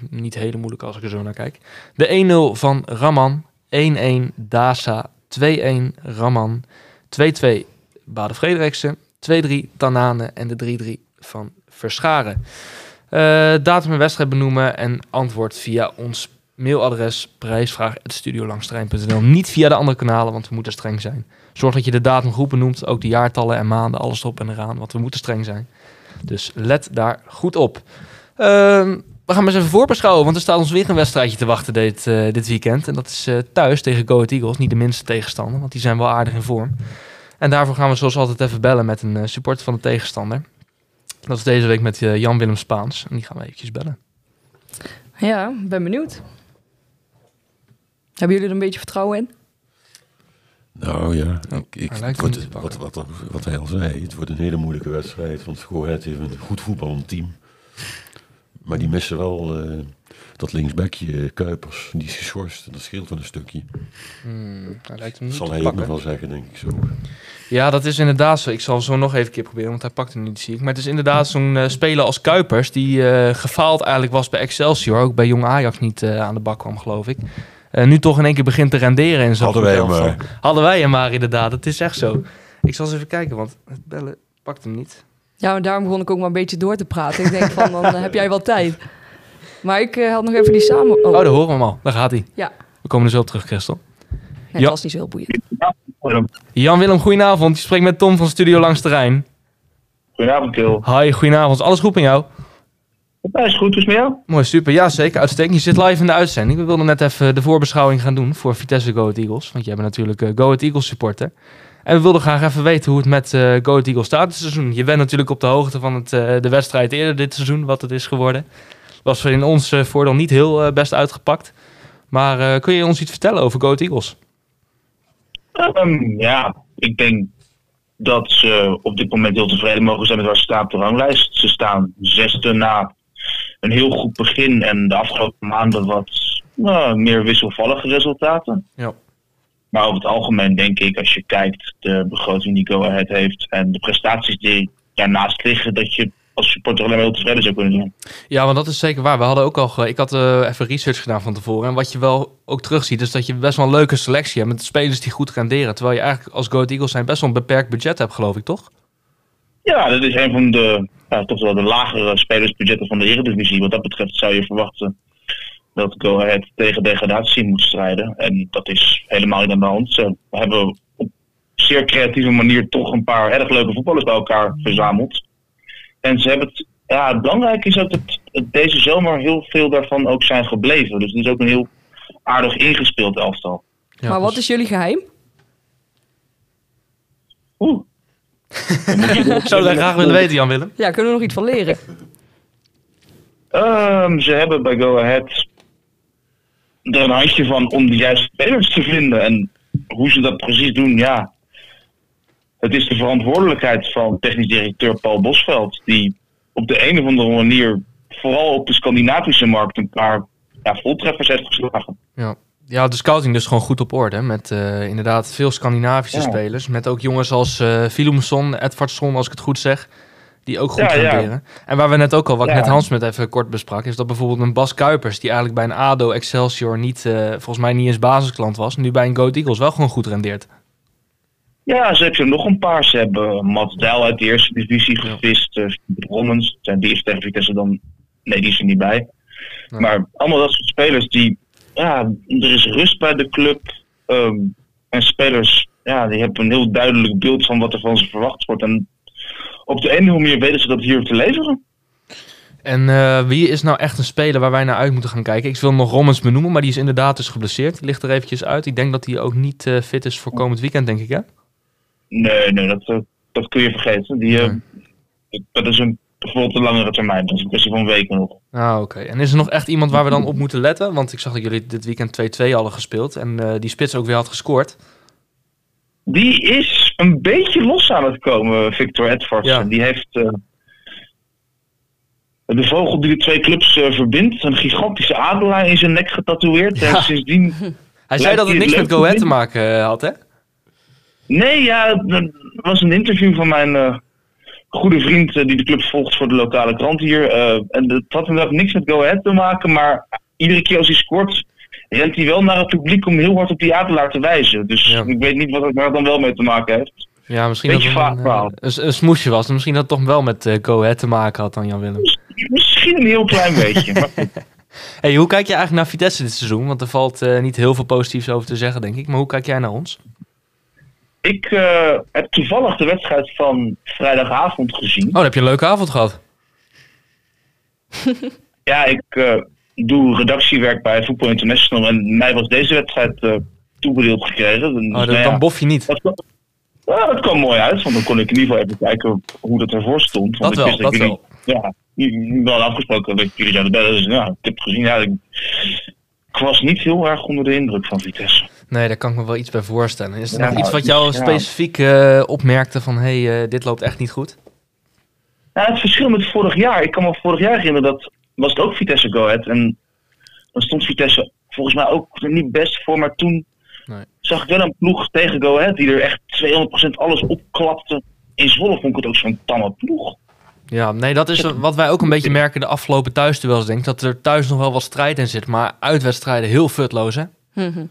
niet hele moeilijke als ik er zo naar kijk. De 1-0 van Raman. 1-1 Dasa. 2-1 Raman. 2-2 Bade Frederiksen. 2-3 Tanane en de 3-3 van Verscharen. Datum en wedstrijd benoemen en antwoord via ons mailadres prijsvraag.studiolangsterrein.nl. Niet via de andere kanalen, want we moeten streng zijn. Zorg dat je de datum goed benoemt, ook de jaartallen en maanden, alles erop en eraan, want we moeten streng zijn. Dus let daar goed op. Ehm, we gaan maar eens even voorbeschouwen, want er staat ons weer een wedstrijdje te wachten dit, eh, dit weekend. En dat is eh, thuis tegen Go Eagles, niet de minste tegenstander, want die zijn wel aardig in vorm. En daarvoor gaan we zoals altijd even bellen met een eh, supporter van de tegenstander. Dat is deze week met Jan-Willem Spaans. En die gaan we eventjes bellen. Ja, ben benieuwd. Hebben jullie er een beetje vertrouwen in? Nou ja, ik, ik, het wordt, wat, wat, wat hij al zei, het wordt een hele moeilijke wedstrijd. Want Go heeft een goed voetballend team. Maar die missen wel eh, dat linksbackje eh, Kuipers. Die is geschorst. Dat scheelt wel een stukje. Hmm, hij lijkt hem Dat niet zal hij ook nog wel zeggen, denk ik zo. Ja, dat is inderdaad zo. Ik zal zo nog even een keer proberen, want hij pakt hem niet, zie ik. Maar het is inderdaad zo'n eh, speler als Kuipers... die gefaald eigenlijk was bij Excelsior. Ook bij Jong Ajax niet aan de bak kwam, geloof ik. Eh, nu toch in één keer begint te renderen in zo'n Hadden wij hem elftal. Hadden wij hem maar, inderdaad. Het is echt zo. Ik zal eens even kijken, want het bellen pakt hem niet. Ja, maar daarom begon ik ook maar een beetje door te praten. Ik denk van, dan eh, heb jij wel tijd. Maar ik eh, had nog even die samen... Oh, daar horen we hem al. Daar gaat hij. Ja. We komen er zo op terug, Christel. Nee, Ja. dat was niet zo heel boeiend. Jan-Willem, goedenavond. Je spreekt met Tom van Studio Langs Terrein. Goedenavond, Kil. Hi, goedenavond. Alles goed met jou? Ja, is goed, hoe is het met jou? Mooi, super. Ja, zeker. Uitstekend. Je zit live in de uitzending. We wilden net even de voorbeschouwing gaan doen voor Vitesse Go Ahead Eagles. Want jij bent natuurlijk eh, Go Ahead Eagles supporter. En we wilden graag even weten hoe het met eh Go Ahead Eagles staat dit seizoen. Je bent natuurlijk op de hoogte van het, eh, de wedstrijd eerder dit seizoen, wat het is geworden. Was in ons eh, voordeel niet heel best uitgepakt. Maar kun je ons iets vertellen over Go Ahead Eagles? Ehm, ja, ik denk dat ze op dit moment heel tevreden mogen zijn met waar ze staan op de ranglijst. Ze staan zesde na een heel goed begin en de afgelopen maanden wat nou, meer wisselvallige resultaten. Ja. Maar over het algemeen denk ik, als je kijkt de begroting die Go Ahead heeft en de prestaties die daarnaast liggen, dat je als supporter alleen maar heel tevreden zou kunnen zijn. Ja, want dat is zeker waar. We hadden ook al. Ik had eh, even research gedaan van tevoren. En wat je wel ook terugziet, is dat je best wel een leuke selectie hebt met spelers die goed renderen. Terwijl je eigenlijk als Go Ahead Eagles zijn best wel een beperkt budget hebt, geloof ik, toch? Ja, dat is een van de, toch wel de lagere spelersbudgetten van de Eredivisie. Wat dat betreft zou je verwachten dat Go Ahead tegen degradatie moet strijden. En dat is helemaal niet aan de hand. Ze hebben op zeer creatieve manier toch een paar erg leuke voetballers bij elkaar verzameld. En ze hebben het, ja, het belangrijke is ook dat het deze zomer heel veel daarvan ook zijn gebleven. Dus het is ook een heel aardig ingespeeld elftal. Ja, maar wat dus- is jullie geheim? Oeh. Ik zou dat graag willen weten, Jan-Willem. Ja, kunnen we nog iets van leren? Ehm, ze hebben bij Go Ahead er een handje van om de juiste spelers te vinden. En hoe ze dat precies doen, ja. Het is de verantwoordelijkheid van technisch directeur Paul Bosveld. Die op de een of andere manier, vooral op de Scandinavische markt, een paar ja, voltreffers heeft geslagen. Ja. Ja, de scouting dus gewoon goed op orde. Met eh, inderdaad veel Scandinavische Ja. spelers. Met ook jongens als eh Willumson, Edvardsson, als ik het goed zeg. Die ook goed Ja. En waar we net ook al, wat ik net Hans met even kort besprak, is dat bijvoorbeeld een Bas Kuipers, die eigenlijk bij een ADO Excelsior niet, eh, volgens mij niet eens basisklant was, nu bij een Go Ahead Eagles wel gewoon goed rendeert. Ja, ze hebben er nog een paar. Ze hebben Mats Dijl uit de eerste divisie gevist. Uh, Rommens, zijn die is tegen Vitesse dan... Nee, die is er niet bij. Maar allemaal dat soort spelers die... Ja, er is rust bij de club. ehm, en spelers, ja, die hebben een heel duidelijk beeld van wat er van ze verwacht wordt. En op de ene manier weten ze dat hier te leveren. En eh, wie is nou echt een speler waar wij naar uit moeten gaan kijken? Ik wil nog Rommens benoemen, maar die is inderdaad dus geblesseerd. Die ligt er eventjes uit. Ik denk dat hij ook niet eh, fit is voor komend weekend, denk ik hè? Nee, nee, dat, eh, dat kun je vergeten. Die, Dat is een bijvoorbeeld een langere termijn. Dat is een kwestie van weken nog. Ah, oké. En is er nog echt iemand waar we dan op moeten letten? Want ik zag dat jullie dit weekend 2-2 hadden gespeeld. En eh, die spits ook weer had gescoord. Die is een beetje los aan het komen, Victor Edwards. Ja. Die heeft eh, de vogel die de twee clubs eh, verbindt, een gigantische adelaar in zijn nek getatoeëerd. En sindsdien... Hij zei dat het niks met Go Ahead te maken had, hè? Nee, ja, dat was een interview van mijn goede vriend eh, die de club volgt voor de lokale krant hier. eh, en dat had inderdaad niks met Go Ahead te maken, maar iedere keer als hij scoort, rent hij wel naar het publiek om heel hard op die adelaar te wijzen. Dus Ja. ik weet niet wat het het dan wel mee te maken heeft. Ja, misschien Beetje dat het een, eh, een, een smoesje was. En misschien dat het toch wel met Go Ahead te maken had dan Jan Willem. Misschien een heel klein beetje. Maar. Hey, hoe kijk je eigenlijk naar Vitesse dit seizoen? Want er valt niet heel veel positiefs over te zeggen, denk ik. Maar hoe kijk jij naar ons? Ik eh, heb toevallig de wedstrijd van vrijdagavond gezien. Oh, dan heb je een leuke avond gehad. Ja, ik eh, doe redactiewerk bij Voetbal International en mij was deze wedstrijd eh, toebedeeld gekregen. Dus, Oh, nou dan, ja, dan bof je niet. dat, kwam- dat mooi uit, want dan kon ik in ieder geval even kijken hoe dat ervoor stond. Dat Want ik wel, wist dat jullie, wel. Ja, hadden afgesproken dat jullie zouden bellen. Dus ja, ik heb gezien. Ja, ik, ik was niet heel erg onder de indruk van Vitesse. Nee, daar kan ik me wel iets bij voorstellen. Is er Ja, nog iets wat jou ja. specifiek eh, opmerkte van... hé, hey, eh, dit loopt echt niet goed? Nou, het verschil met vorig jaar. Ik kan me vorig jaar herinneren dat was het ook Vitesse Go Ahead. En dan stond Vitesse volgens mij ook er niet best voor. Maar toen Nee. zag ik wel een ploeg tegen Go Ahead die er echt 200% alles opklapte. In Zwolle vond ik het ook zo'n tamme ploeg. Ja, nee, dat is wat wij ook een beetje merken de afgelopen thuisduels, denk ik. Dat er thuis nog wel wat strijd in zit, maar uitwedstrijden heel futloos, hè? Mhm.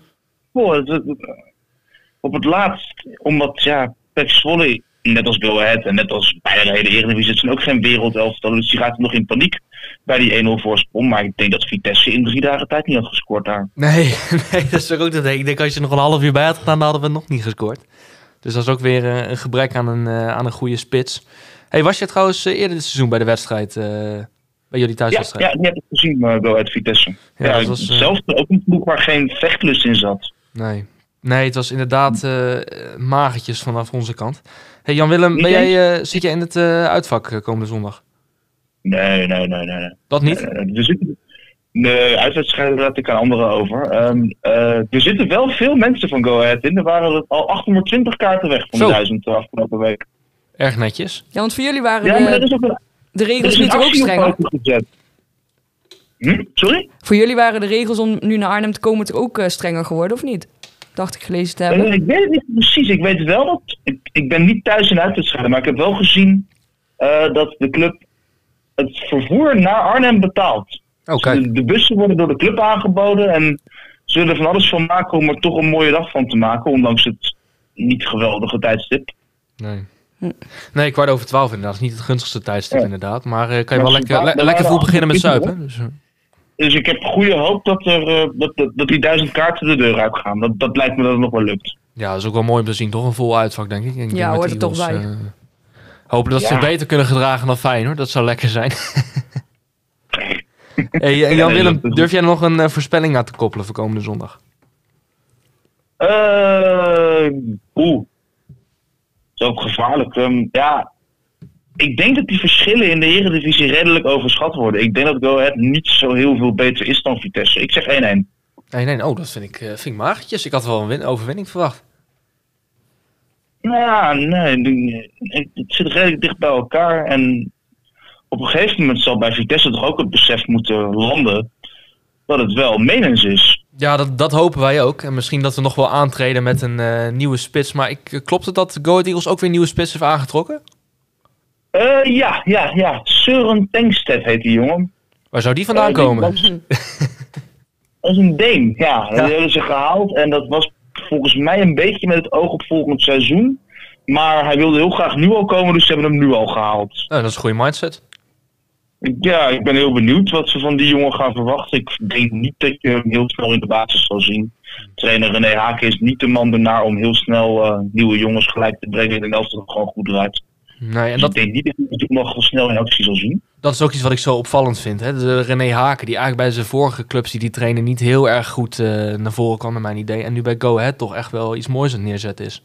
Op het laatst, omdat ja, Pek Zwolle, net als Go Ahead en net als bijna de hele Eredivisie, het zijn ook geen wereldelftal. Dus die gaat nog in paniek bij die 1-0 voorsprong. Maar ik denk dat Vitesse in drie dagen tijd niet had gescoord daar. Nee, nee, dat is ook dat ik denk als je nog een half uur bij had gedaan, dan hadden we nog niet gescoord. Dus dat is ook weer eh, een gebrek aan een, eh, aan een goede spits. Hey, was je trouwens eh, eerder dit seizoen bij de wedstrijd, bij jullie Ja, thuiswedstrijd? ja, die heb ik gezien, uh, Go Ahead Vitesse. Ja, Ja, dat was, zelfs ook een ploeg waar geen vechtlust in zat. Nee. Nee, het was inderdaad eh magertjes vanaf onze kant. Hey Jan-Willem, Niet ben jij, eh, zit jij in het eh, uitvak komende zondag? Nee, nee, nee, nee. nee. Dat niet? Er zitten, de uitwedstrijden laat ik aan anderen over. Ehm, eh, er zitten wel veel mensen van Go Ahead in. Er waren er al 820 kaarten weg van Zo. de duizend de afgelopen week. Erg netjes. Ja, want voor jullie waren Ja, maar dat de, is ook een, de regels toch ook actie op strenger? poten gezet. Hm? Sorry? Voor jullie waren de regels om nu naar Arnhem te komen toch ook eh, strenger geworden, of niet? Dacht ik gelezen te hebben. Eh, ik weet het niet precies. Ik weet wel dat. Ik, ik ben niet thuis in uitwedstrijden, maar ik heb wel gezien eh, dat de club het vervoer naar Arnhem betaalt. Oké. De, de bussen worden door de club aangeboden en ze willen er van alles van maken om er toch een mooie dag van te maken, ondanks het niet geweldige tijdstip. Nee. Nee, kwart over twaalf inderdaad. Dat is niet het gunstigste tijdstip Ja. inderdaad. Maar eh, kan je Maar wel lekker, le- er lekker vroeg beginnen met 28, zuipen. Dus, Dus ik heb goede hoop dat, er, eh, dat, dat, dat die duizend kaarten de deur uitgaan. Dat, dat lijkt me dat het nog wel lukt. ja, dat is ook wel mooi om te zien. Toch een vol uitvak, denk ik. ik Ja, hoort er toch bij. eh, hopen dat ze zich beter kunnen gedragen dan Feyenoord. Dat zou lekker zijn. hey, Ja, Jan-Willem, durf jij nog een eh, voorspelling aan te koppelen voor komende zondag? Eh, Oeh. Dat is ook gevaarlijk. Ehm, ja, ik denk dat die verschillen in de Eredivisie redelijk overschat worden. Ik denk dat Go Ahead niet zo heel veel beter is dan Vitesse. Ik zeg 1-1. Nee, nee, oh, dat vind ik, eh, vind ik magertjes. Ik had wel een win- overwinning verwacht. Nou ja, nee, die- het zit redelijk dicht bij elkaar. En op een gegeven moment zal bij Vitesse toch ook het besef moeten landen dat het wel menens is. Ja, dat, dat hopen wij ook. En misschien dat we nog wel aantreden met een eh, nieuwe spits. Maar ik, eh, klopt het dat Go Ahead Eagles ook weer nieuwe spits heeft aangetrokken? Eh, ja, ja, ja. Søren Tengsted heet die jongen. Waar zou die vandaan die komen? was- Dat is een Deen, ja. Ja. Dat hebben ze gehaald. En dat was volgens mij een beetje met het oog op volgend seizoen. Maar hij wilde heel graag nu al komen, dus ze hebben hem nu al gehaald. Nou, dat is een goede mindset. Ja, ik ben heel benieuwd wat ze van die jongen gaan verwachten. Ik denk niet dat je hem heel snel in de basis zal zien. Trainer René Haken is niet de man ernaar om heel snel eh, nieuwe jongens gelijk te brengen. Ik denk dat het gewoon goed draait. Nee, en dat, ik denk niet dat je het nog snel in actie zal zien. dat is ook iets wat ik zo opvallend vind. Hè? De René Haken, die eigenlijk bij zijn vorige clubs die die trainen niet heel erg goed eh, naar voren kwam, naar mijn idee. En nu bij Go Ahead toch echt wel iets moois aan het neerzetten is.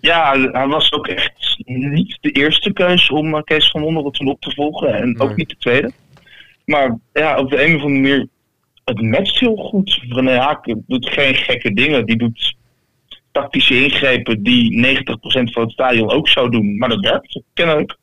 Ja, hij was ook echt niet de eerste keus om eh, Kees van Wonderen toen op te volgen. En Nee. ook niet de tweede. Maar ja, op de een of andere manier, het matcht heel goed. René Haak doet geen gekke dingen. Die doet tactische ingrepen die 90% van het stadion ook zou doen. Maar dat werkt, kennelijk.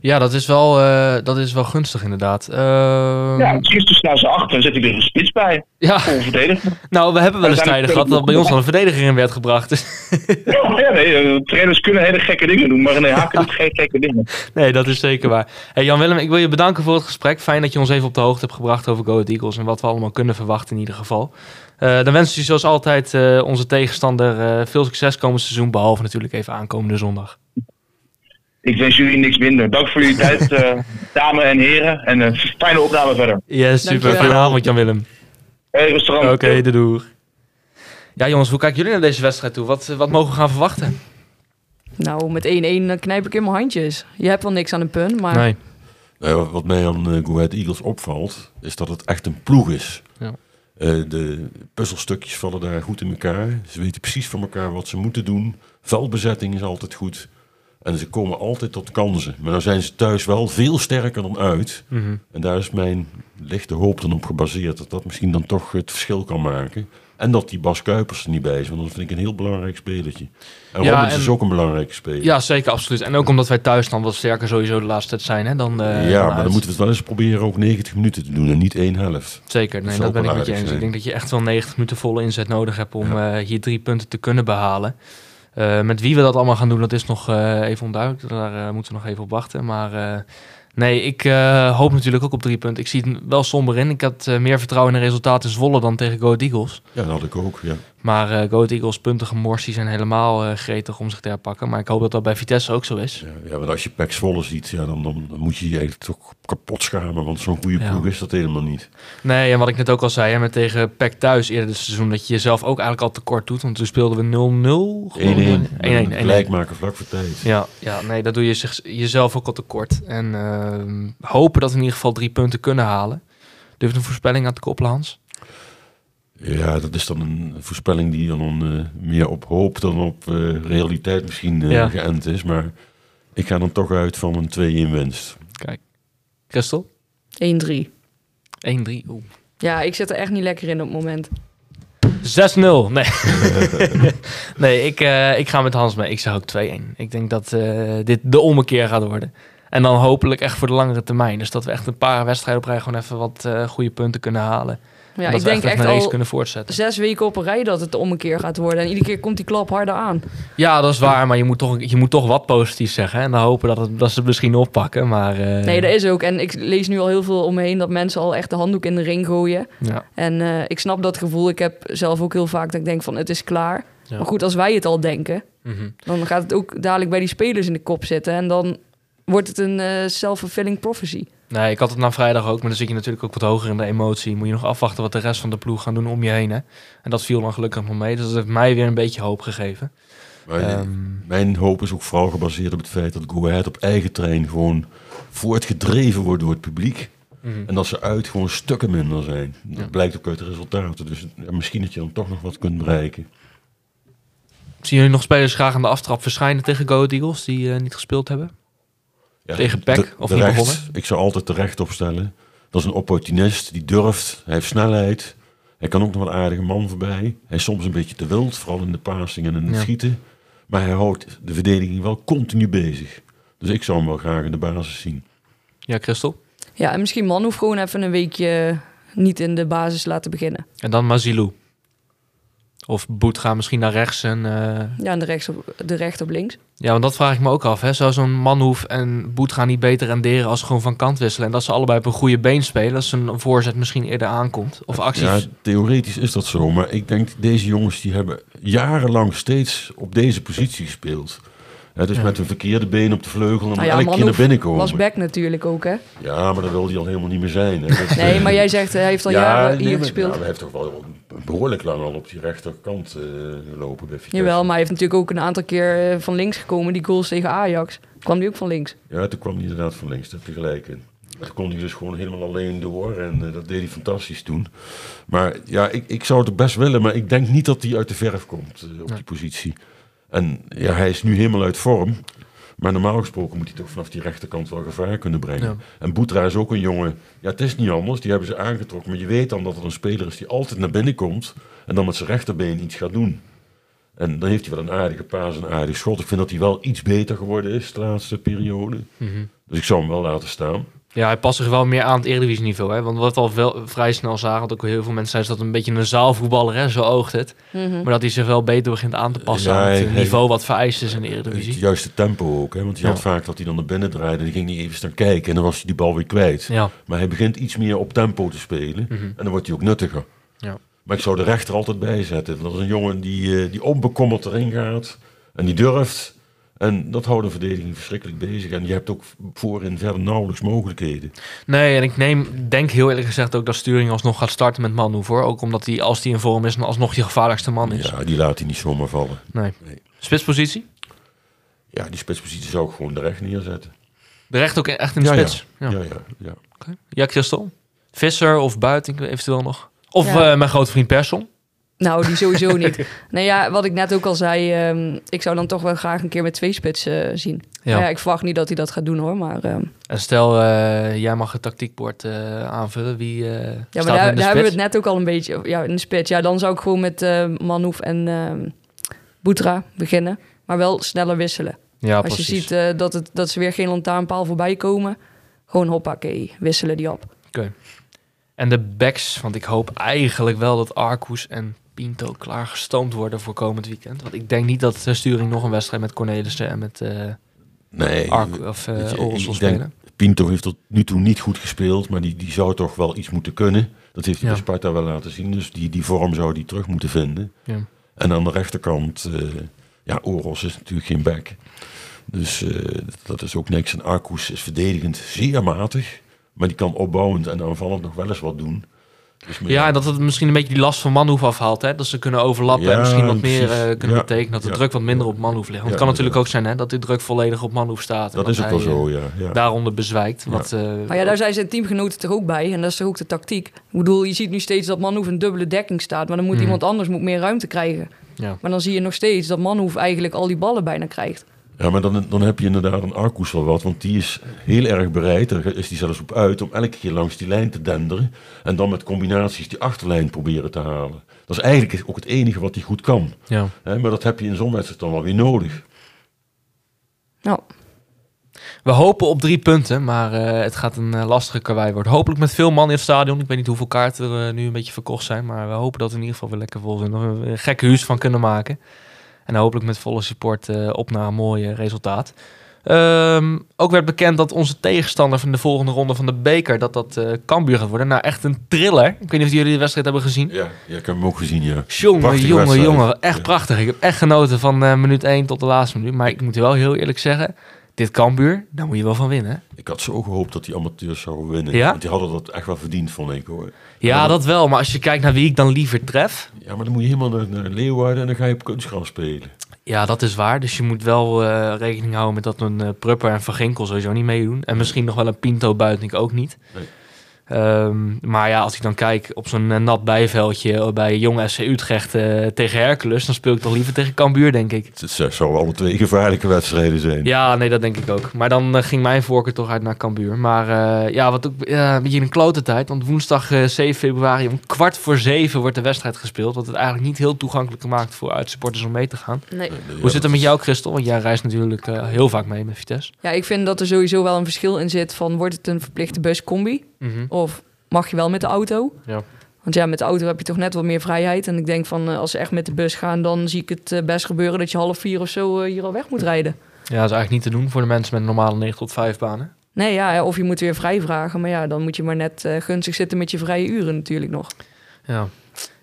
Ja, dat is wel, eh, dat is wel gunstig inderdaad. Ehm, Ja, gisteren staan ze achter en zet hij er een spits bij. ja, verdedigen. nou, we hebben wel eens tijden gehad dat bij ons al een verdediger in werd gebracht. Dus, Ja, nee, eh, trainers kunnen hele gekke dingen doen, maar René Haak doet geen gekke dingen. nee, dat is zeker waar. Hey, Jan-Willem, ik wil je bedanken voor het gesprek. Fijn dat je ons even op de hoogte hebt gebracht over Go Ahead Eagles en wat we allemaal kunnen verwachten in ieder geval. Eh, dan wensen je zoals altijd eh, onze tegenstander eh, veel succes komend seizoen, behalve natuurlijk even aankomende zondag. Ik wens jullie niks minder. Dank voor jullie tijd, dames en heren. En een fijne opname verder. Yes, super. Dankjewel. Fijne avond, Jan-Willem. Hey, restaurant. Oké, de doeg. Ja, jongens, hoe kijken jullie naar deze wedstrijd toe? Wat, wat mogen we gaan verwachten? Nou, met 1-1 dan knijp ik in mijn handjes. Je hebt wel niks aan een punt, maar Nee. Wat- mij aan eh, Go Ahead Eagles opvalt, is dat het echt een ploeg is. Ja. Eh, de puzzelstukjes vallen daar goed in elkaar. Ze weten precies van elkaar wat ze moeten doen. Veldbezetting is altijd goed. En ze komen altijd tot kansen. Maar dan zijn ze thuis wel veel sterker dan uit. Mhm. En daar is mijn lichte hoop dan op gebaseerd. Dat dat misschien dan toch het verschil kan maken. En dat die Bas Kuipers er niet bij is. Want dat vind ik een heel belangrijk spelertje. En Ja, Robbins en- is ook een belangrijke speler. Ja, zeker, absoluut. En ook omdat wij thuis dan wat sterker sowieso de laatste tijd zijn. Hè, dan, eh, ja, dan maar uit. dan moeten we het wel eens proberen ook 90 minuten te doen en niet één helft. Zeker, nee, dat ben ik met je eens. Ik denk dat je echt wel 90 minuten volle inzet nodig hebt om eh, hier drie punten te kunnen behalen. Eh, met wie we dat allemaal gaan doen, dat is nog even onduidelijk. Daar moeten we nog even op wachten. Maar nee, ik eh, hoop natuurlijk ook op drie punten. Ik zie het wel somber in. Ik had eh, meer vertrouwen in de resultaten in Zwolle dan tegen Go Eagles. Ja, dat had ik ook, ja. Maar eh Go Eagles punten gemorst, die zijn helemaal gretig om zich te herpakken. Maar ik hoop dat dat bij Vitesse ook zo is. Ja, ja, want als je Pek Zwolle ziet, ja, dan, dan, dan moet je je eigenlijk toch kapot schamen. Want zo'n goede Ja. ploeg is dat helemaal niet. Nee, en wat ik net ook al zei, hè, met tegen PEC thuis eerder dit seizoen, dat je jezelf ook eigenlijk al tekort doet. Want toen speelden we 0-0. 1-1. 1-1. 1-1. Gelijk maken vlak voor tijd. Ja, ja, nee, dat doe je zich, jezelf ook al tekort. En hopen dat we in ieder geval drie punten kunnen halen. Durf je een voorspelling aan te koppelen, Hans? Ja, dat is dan een voorspelling die dan eh, meer op hoop dan op eh, realiteit misschien eh, Ja. geënt is. Maar ik ga dan toch uit van een 2-1 winst. Kijk. Christel? 1-3. 1-3. Oeh. Ja, ik zit er echt niet lekker in op het moment. 6-0. Nee. nee, ik, eh, ik ga met Hans mee. Ik zeg ook 2-1. Ik denk dat eh, dit de ommekeer gaat worden. En dan hopelijk echt voor de langere termijn. Dus dat we echt een paar wedstrijden op rij gewoon even wat eh, goede punten kunnen halen. Ja, ik we denk echt, echt een race al kunnen voortzetten. zes weken op een rij dat het om een keer gaat worden. En iedere keer komt die klap harder aan. Ja, dat is waar. Maar je moet toch, je moet toch wat positiefs zeggen. hè. En dan hopen dat, het, dat ze het misschien oppakken. Maar eh, Nee, dat is ook. En ik lees nu al heel veel om me heen dat mensen al echt de handdoek in de ring gooien. ja. En eh, ik snap dat gevoel. Ik heb zelf ook heel vaak dat ik denk van het is klaar. Ja. Maar goed, als wij het al denken, Mhm. dan gaat het ook dadelijk bij die spelers in de kop zitten. En dan wordt het een eh self-fulfilling prophecy. Nee, ik had het na vrijdag ook, maar dan zit je natuurlijk ook wat hoger in de emotie. Moet je nog afwachten wat de rest van de ploeg gaan doen om je heen. Hè? En dat viel dan gelukkig nog mee. Dus dat heeft mij weer een beetje hoop gegeven. Maar Ehm, mijn hoop is ook vooral gebaseerd op het feit dat Go Ahead op eigen trein gewoon voortgedreven wordt door het publiek. mhm. En dat ze uit gewoon stukken minder zijn. Dat Ja. blijkt ook uit de resultaten. Dus ja, misschien dat je dan toch nog wat kunt bereiken. Zien jullie nog spelers graag aan de aftrap verschijnen tegen Go Eagles die eh, niet gespeeld hebben? Ja, Tegen PEC, de- of de niet recht, begonnen? Ik zou altijd de recht opstellen. Dat is een opportunist, die durft. Hij heeft snelheid. Hij kan ook nog een aardige man voorbij. Hij is soms een beetje te wild, vooral in de passing en in het Ja. schieten. Maar hij houdt de verdediging wel continu bezig. Dus ik zou hem wel graag in de basis zien. Ja, Christel? Ja, en misschien man hoeft gewoon even een weekje niet in de basis laten beginnen. En dan Mazilou. Of Boet gaat misschien naar rechts en... eh, Ja, en de, rechts op, de recht op links. Ja, want dat vraag ik me ook af. Hè? Zou zo'n Manhoef en Boet gaan niet beter renderen als ze gewoon van kant wisselen? En dat ze allebei op een goede been spelen. Dat zijn voorzet misschien eerder aankomt. Of acties. Ja, theoretisch is dat zo. Maar ik denk, deze jongens die hebben jarenlang steeds op deze positie gespeeld. Hè, dus Ja. met een verkeerde been op de vleugel en Nou ja, elke keer naar binnen komen. Was back natuurlijk ook, hè? Ja, maar dat wil hij al helemaal niet meer zijn. Dat, Nee, eh, maar jij zegt, hij heeft al ja, jaren hier gespeeld. Ja, hij heeft toch wel behoorlijk lang al op die rechterkant eh, gelopen bij Vitesse. Jawel, maar hij heeft natuurlijk ook een aantal keer eh, van links gekomen. Die goals tegen Ajax. Kwam die ook van links. Ja, toen kwam hij inderdaad van links, daar heb je gelijk in. Toen kon hij dus gewoon helemaal alleen door en dat deed hij fantastisch toen. Maar ja, ik, ik zou het best willen, maar ik denk niet dat hij uit de verf komt op die positie. En ja, hij is nu helemaal uit vorm. Maar normaal gesproken moet hij toch vanaf die rechterkant wel gevaar kunnen brengen. Ja. En Boetra is ook een jongen. Ja, het is niet anders. Die hebben ze aangetrokken. Maar je weet dan dat het een speler is die altijd naar binnen komt. En dan met zijn rechterbeen iets gaat doen. En dan heeft hij wel een aardige paas en een aardig schot. Ik vind dat hij wel iets beter geworden is de laatste periode. Mhm. Dus ik zou hem wel laten staan. Ja, hij past zich wel meer aan het Eredivisie niveau. Hè? Want wat we al wel vrij snel zagen, want ook heel veel mensen zeiden dat het een beetje een zaalvoetballer, hè? zo oogt het. Mhm. Maar dat hij zich wel beter begint aan te passen Ja, aan het hij- niveau wat vereist is in de Het Eredivisie. juiste tempo ook. Hè? Want je had vaak dat hij dan naar binnen draaide. En die ging niet even staan kijken. En dan was hij die bal weer kwijt. Ja, Maar hij begint iets meer op tempo te spelen. Mhm. En dan wordt hij ook nuttiger. Ja. Maar ik zou de rechter altijd bijzetten. Dat is een jongen die, eh, die onbekommerd erin gaat. En die durft. En dat houdt een verdediging verschrikkelijk bezig. En je hebt ook voorin verder nauwelijks mogelijkheden. nee, en ik neem, denk heel eerlijk gezegd ook dat Sturing alsnog gaat starten met Manhoef hoor. Ook omdat hij, als hij in vorm is, dan alsnog je gevaarlijkste man is. Ja, die laat hij niet zomaar vallen. Nee. Nee. Spitspositie? Ja, die spitspositie zou ik gewoon de recht neerzetten. De recht ook echt in de Ja, ja. spits? Ja. Ja, ja, ja. Oké. Ja, Christel? Visser of Buiting eventueel nog? Of Ja. eh, mijn grote vriend Persson? Nou, die sowieso niet. Nou ja, wat ik net ook al zei, ehm, ik zou dan toch wel graag een keer met twee spitsen eh, zien. Ja. Ja. ik verwacht niet dat hij dat gaat doen hoor, maar... ehm, En stel, eh, jij mag het tactiekbord eh, aanvullen. Wie ja, staat maar daar, in de daar hebben we het net ook al een beetje... Ja, in de spits. Ja, dan zou ik gewoon met Manhoef en ehm Boetra beginnen. Maar wel sneller wisselen. Ja, Als precies. je ziet dat, het, dat ze weer geen lantaarnpaal voorbij komen... Gewoon hoppakee, wisselen die op. En de backs, want ik hoop eigenlijk wel dat Arcus en Pinto klaargestoomd worden voor komend weekend. Want ik denk niet dat de sturing nog een wedstrijd met Cornelissen en met eh Nee, Arc of eh weet je, Oros spelen. Pinto heeft tot nu toe niet goed gespeeld, maar die, die zou toch wel iets moeten kunnen. Dat heeft hij Ja. bij Sparta wel laten zien, dus die, die vorm zou hij terug moeten vinden. Ja. En aan de rechterkant, eh, ja, Oros is natuurlijk geen back. Dus eh, dat is ook niks. En Arcus is verdedigend zeer matig, maar die kan opbouwend en aanvallend nog wel eens wat doen. Dus Ja, en dat het misschien een beetje die last van Manhoef afhaalt. Hè? Dat ze kunnen overlappen en misschien wat meer eh, kunnen Ja. betekenen. Dat de Ja. druk wat minder op Manhoef ligt. Want Ja, het kan natuurlijk ook zijn hè, dat die druk volledig op Manhoef staat. en dat is ook wel zo, eh, ja. ja. Daaronder bezwijkt. Ja. Wat, eh, Maar ja, daar zijn zijn teamgenoten toch ook bij. En dat is toch ook de tactiek. Ik bedoel, je ziet nu steeds dat Manhoef een dubbele dekking staat. Maar dan moet Mhm. iemand anders moet meer ruimte krijgen. ja. Maar dan zie je nog steeds dat Manhoef eigenlijk al die ballen bijna krijgt. Ja, maar dan, dan heb je inderdaad een Arcus wel wat. Want die is heel erg bereid, daar is die zelfs op uit, om elke keer langs die lijn te denderen. En dan met combinaties die achterlijn proberen te halen. Dat is eigenlijk ook het enige wat hij goed kan. Ja. Hè, maar dat heb je in zo'n wedstrijd dan wel weer nodig. Nou, We hopen op drie punten, maar eh, het gaat een eh, lastige karwei worden. Hopelijk met veel man in het stadion. Ik weet niet hoeveel kaarten er eh, nu een beetje verkocht zijn, maar we hopen dat we in ieder geval weer lekker vol zijn. Dat we er een gekke huis van kunnen maken. En hopelijk met volle support eh, op naar een mooi eh, resultaat. Ehm, ook werd bekend dat onze tegenstander van de volgende ronde van de beker, dat dat eh Cambuur gaat worden. Nou, echt een thriller. Ik weet niet of jullie de wedstrijd hebben gezien. Ja, ja ik heb hem ook gezien, ja. Jongen, jongen, jongen. Echt Ja. prachtig. Ik heb echt genoten van minuut 1 tot de laatste minuut. Maar ik moet wel heel eerlijk zeggen, dit Cambuur, daar moet je wel van winnen. Ik had zo gehoopt dat die amateurs zouden winnen. Ja? Want die hadden dat echt wel verdiend, vond ik hoor. Ja, dat wel. Maar als je kijkt naar wie ik dan liever tref. Ja, maar dan moet je helemaal naar, naar Leeuwarden en dan ga je op kunstgras spelen. Ja, dat is waar. Dus je moet wel eh, rekening houden met dat een eh, Prupper en Van Ginkel sowieso niet meedoen. En misschien nog wel een Pinto Buitink ook niet. Nee. Ehm, maar ja, als ik dan kijk op zo'n eh, nat bijveldje bij Jong SC Utrecht eh, tegen Hercules, dan speel ik toch liever tegen Cambuur, denk ik. Het z- zouden alle twee gevaarlijke wedstrijden zijn. Ja, nee, dat denk ik ook. Maar dan eh, ging mijn voorkeur toch uit naar Cambuur. Maar eh, ja, wat ook een beetje een klote tijd. Want woensdag eh, 7 februari om kwart voor zeven wordt de wedstrijd gespeeld. Wat het eigenlijk niet heel toegankelijk maakt voor uitsupporters om mee te gaan. nee. Hoe zit het met jou, Christel? Want jij reist natuurlijk heel vaak mee met Vitesse. Ja, ik vind dat er sowieso wel een verschil in zit van... wordt het een verplichte buscombi of mag je wel met de auto? Ja. Want ja, met de auto heb je toch net wat meer vrijheid. En ik denk van, eh, als ze echt met de bus gaan... dan zie ik het eh, best gebeuren dat je half vier of zo eh, hier al weg moet rijden. Ja, dat is eigenlijk niet te doen voor de mensen met een normale 9 tot 5 banen. Nee, ja, of je moet weer vrij vragen. Maar ja, dan moet je maar net gunstig zitten met je vrije uren natuurlijk nog. Ja.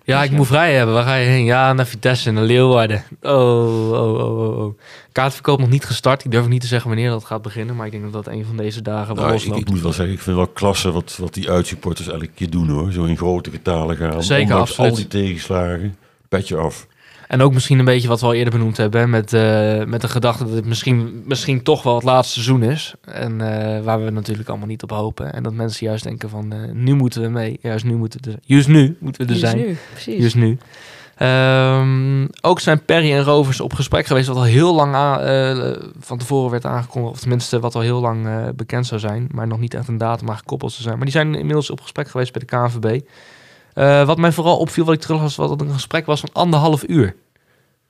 Ja, ik moet vrij hebben. Waar ga je heen? Ja, naar Vitesse, naar Leeuwarden. Oh, oh, oh, oh, oh. Kaartverkoop nog niet gestart. Ik durf niet te zeggen wanneer dat gaat beginnen. Maar ik denk dat dat een van deze dagen wel Nou, ik, ik moet wel zeggen, ik vind wel klasse wat, wat die uitsupporters elke keer doen hoor. Zo in grote getalen gaan. Zeker, Ondanks absoluut. al die tegenslagen. Petje af. En ook misschien een beetje wat we al eerder benoemd hebben. hè, Met, eh, met de gedachte dat het misschien, misschien toch wel het laatste seizoen is. En eh, waar we natuurlijk allemaal niet op hopen. En dat mensen juist denken van eh, nu moeten we mee. Juist nu moeten we er, juist nu moeten we er zijn. nu, precies. Juist nu. Ehm, ook zijn Perry en Rovers op gesprek geweest, wat al heel lang van tevoren werd aangekondigd. Of tenminste, wat al heel lang bekend zou zijn. Maar nog niet echt een datum aan gekoppeld zou zijn. Maar die zijn inmiddels op gesprek geweest bij de KNVB. Eh, wat mij vooral opviel, wat ik terug was, wat het een gesprek was van anderhalf uur.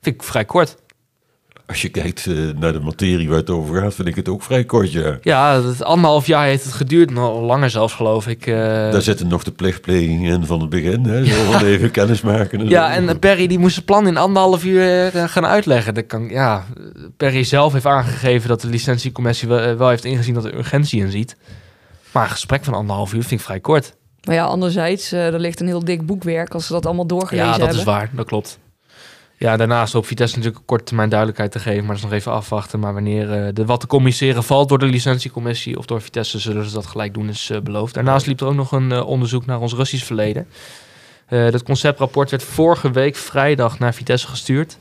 Vind ik vrij kort. Als je kijkt eh, naar de materie waar het over gaat, vind ik het ook vrij kort, ja. Ja, het anderhalf jaar heeft het geduurd. Nog langer zelfs, geloof ik. eh. Daar zitten nog de plichtplegingen in van het begin, hè. Zo van even kennis maken. en Ja, zo. en Perry die moest zijn plan in anderhalf uur gaan uitleggen. Dat kan, ja, Perry zelf heeft aangegeven dat de licentiecommissie wel, wel heeft ingezien dat er urgentie in ziet. Maar een gesprek van anderhalf uur vind ik vrij kort. Maar ja, anderzijds, eh, er ligt een heel dik boekwerk als ze dat allemaal doorgelezen Ja, dat hebben. is waar. Dat klopt. Ja, daarnaast hoopt Vitesse natuurlijk een korte termijn duidelijkheid te geven. Maar dat is nog even afwachten. Maar wanneer eh, de wat te communiceren valt door de licentiecommissie of door Vitesse, zullen ze dat gelijk doen, is eh, beloofd. Daarnaast liep er ook nog een onderzoek naar ons Russisch verleden. Dat conceptrapport werd vorige week vrijdag naar Vitesse gestuurd.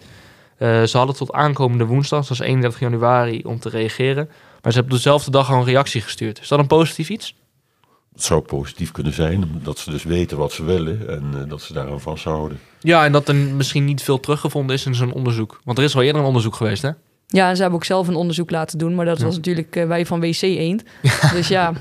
Ze hadden tot aankomende woensdag, dat is 31 januari, om te reageren. Maar ze hebben dezelfde dag al een reactie gestuurd. Is dat een positief iets? Het zou positief kunnen zijn, dat ze dus weten wat ze willen en eh, dat ze daaraan vasthouden. Ja, en dat er misschien niet veel teruggevonden is in zo'n onderzoek. Want er is al eerder een onderzoek geweest, hè? Ja, en ze hebben ook zelf een onderzoek laten doen, maar dat Ja. was natuurlijk eh, wij van WC Eend. Dus ja,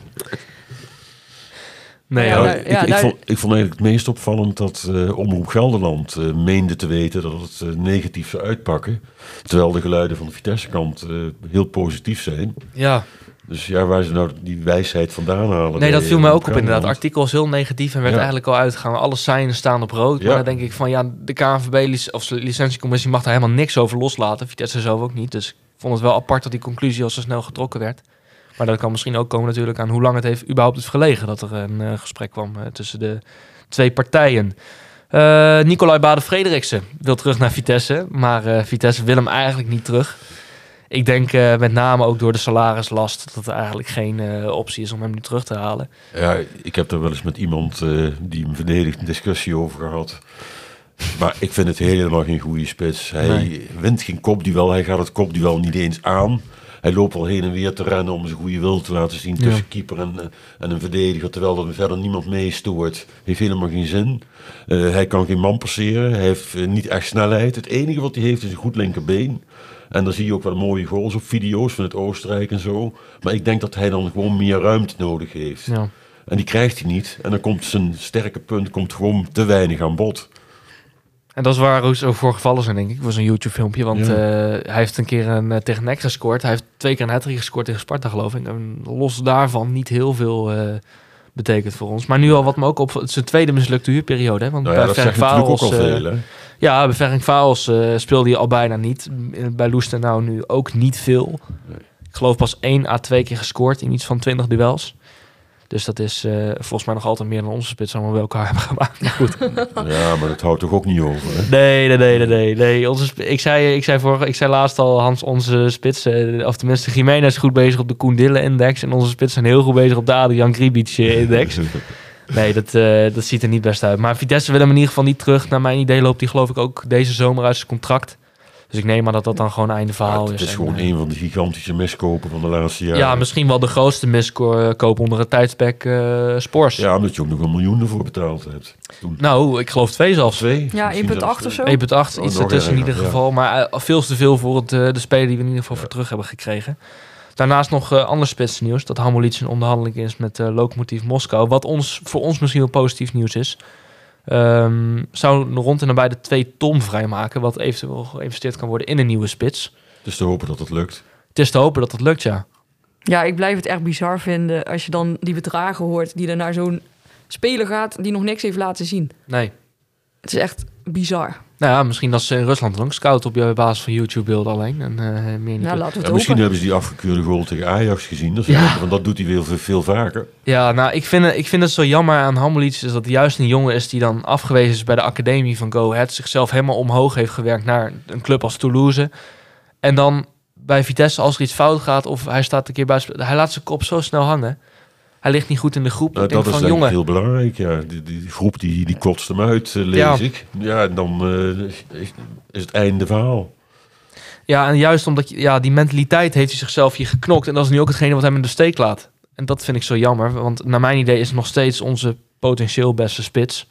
Nee, Ja, nou, ik, ja, ik, nou- vond, ik vond eigenlijk het meest opvallend dat eh, Omroep Gelderland meende te weten dat het negatief zou uitpakken. Terwijl de geluiden van de Vitesse-kant eh, heel positief zijn. ja. Dus ja, waar ze nou die wijsheid vandaan halen. Nee, dat viel mij ook op inderdaad. Artikel is heel negatief en werd Ja. eigenlijk al uitgegaan. Alle signs staan op rood. Ja. Maar dan denk ik van ja, de KNVB of de licentiecommissie mag daar helemaal niks over loslaten. Vitesse zelf ook niet. Dus ik vond het wel apart dat die conclusie al zo snel getrokken werd. Maar dat kan misschien ook komen natuurlijk aan hoe lang het heeft überhaupt is gelegen dat er een eh, gesprek kwam tussen de twee partijen. Eh Nicolai Bade-Frederiksen wil terug naar Vitesse, maar eh, Vitesse wil hem eigenlijk niet terug. Ik denk eh, met name ook door de salarislast dat het eigenlijk geen eh, optie is om hem nu terug te halen. Ja, ik heb er wel eens met iemand eh, die hem verdedigt een discussie over gehad. Maar ik vind het helemaal geen goede spits. Hij Nee. wint geen kopduel, hij gaat het kopduel niet eens aan. Hij loopt al heen en weer te rennen om zijn goede wil te laten zien tussen Ja. keeper en, en een verdediger. Terwijl er verder niemand meestoort. Heeft helemaal geen zin. Hij kan geen man passeren. Hij heeft niet echt snelheid. Het enige wat hij heeft is een goed linkerbeen. En dan zie je ook wel mooie goals op video's van het Oostenrijk en zo. Maar ik denk dat hij dan gewoon meer ruimte nodig heeft. Ja. En die krijgt hij niet. En dan komt zijn sterke punt komt gewoon te weinig aan bod. En dat is waar ook zo voor gevallen zijn, denk ik. was een YouTube-filmpje. Want Ja. eh, hij heeft een keer een, eh, tegen NEC gescoord. Hij heeft twee keer een hat gescoord tegen Sparta, geloof ik. En los daarvan niet heel veel eh, betekent voor ons. Maar nu al wat me ook op... Zijn tweede mislukte huurperiode. Hè? Want Nou ja, ook al Vaals, eh? Ja, bij eh, speelde hij al bijna niet. Bij Loesten nou nu ook niet veel. Nee. Ik geloof pas één à twee keer gescoord in iets van 20 duels. Dus dat is eh, volgens mij nog altijd meer dan onze spits allemaal bij elkaar hebben gemaakt. Maar goed. Ja, maar dat houdt toch ook niet over. Hè? Nee, nee, nee, nee, nee. nee. Onze, ik, zei, ik, zei vorige, ik zei laatst al, Hans, onze spits, eh, of tenminste Jiménez is goed bezig op de Koen Dille-index. En onze spits zijn heel goed bezig op de Adrian Gribic-index. nee, dat, eh, dat ziet er niet best uit. Maar Vitesse wil hem in ieder geval niet terug. Naar mijn idee loopt hij geloof ik ook deze zomer uit zijn contract. Dus ik neem aan dat dat dan gewoon einde verhaal Ja, is. het is gewoon eh, een van de gigantische miskopen van de laatste jaren. Ja, misschien wel de grootste miskoop onder het tijdspek eh Spors. Ja, omdat je ook nog een miljoen ervoor betaald hebt. Toen. Nou, ik geloof twee zelfs. Twee? ja Misschien 1,8 zelfs of zo. 1,8, Oh, iets nog ertussen in ieder ja. geval. Maar eh, veel te veel voor het, eh, de speler die we in ieder geval voor terug hebben gekregen. Daarnaast nog eh ander spitsnieuws. Dat Hamolic in onderhandeling is met eh Lokomotief Moskou. Wat ons, voor ons misschien wel positief nieuws is. Ehm, zou rond en nabij de 2 ton vrijmaken. Wat eventueel geïnvesteerd kan worden in een nieuwe spits. Dus te hopen dat het lukt. Het is te hopen dat het lukt, ja. Ja, ik blijf het echt bizar vinden als je dan die bedragen hoort die er naar zo'n speler gaat die nog niks heeft laten zien. Nee. Het is echt bizar. Nou ja, misschien dat ze in Rusland dan scout op je basis van YouTube-beelden alleen. En eh, meer niet. Nou, laten we Ja, misschien hebben ze die afgekeurde goal tegen Ajax gezien. Dat, Ja. van, dat doet hij veel, veel vaker. Ja, nou, ik vind, het, ik vind het zo jammer aan Hamelic... is dat juist een jongen is die dan afgewezen is bij de academie van Go Ahead... zichzelf helemaal omhoog heeft gewerkt naar een club als Toulouse. En dan bij Vitesse, als er iets fout gaat of hij staat een keer buiten... hij laat zijn kop zo snel hangen. Hij ligt niet goed in de groep. Nou, ik denk dat is van, jongen, heel belangrijk. Ja. Die, die groep die, die kotst hem uit, eh, lees Ja. ik. Ja, en dan eh, is, is het einde verhaal. ja, en juist omdat je, ja, die mentaliteit heeft hij zichzelf hier geknokt... en dat is nu ook hetgene wat hem in de steek laat. En dat vind ik zo jammer, want naar mijn idee is het nog steeds onze potentieel beste spits.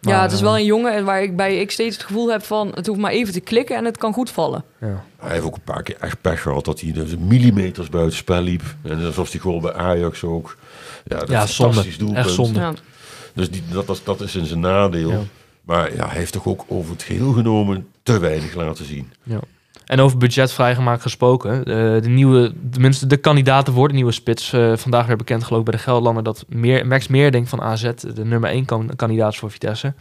Ja, het is eh, wel een jongen waar ik bij ik steeds het gevoel heb van... het hoeft maar even te klikken en het kan goed vallen. Ja. Hij heeft ook een paar keer echt pech gehad dat hij dus millimeters buiten spel liep. En zoals die goal bij Ajax ook. Ja, dat Ja, is een fantastisch zonde. doelpunt. Echt zonde. Ja. Dus die, dat, dat, dat is in zijn nadeel. Ja. Maar ja, hij heeft toch ook over het geheel genomen te weinig laten zien. En over budget vrijgemaakt gesproken. eh, de nieuwe, tenminste de kandidaten voor de nieuwe spits. eh, vandaag weer bekend geloof ik bij de Gelderlander dat meer, Max Meerdink van AZ de nummer 1 kan, kandidaat is voor Vitesse.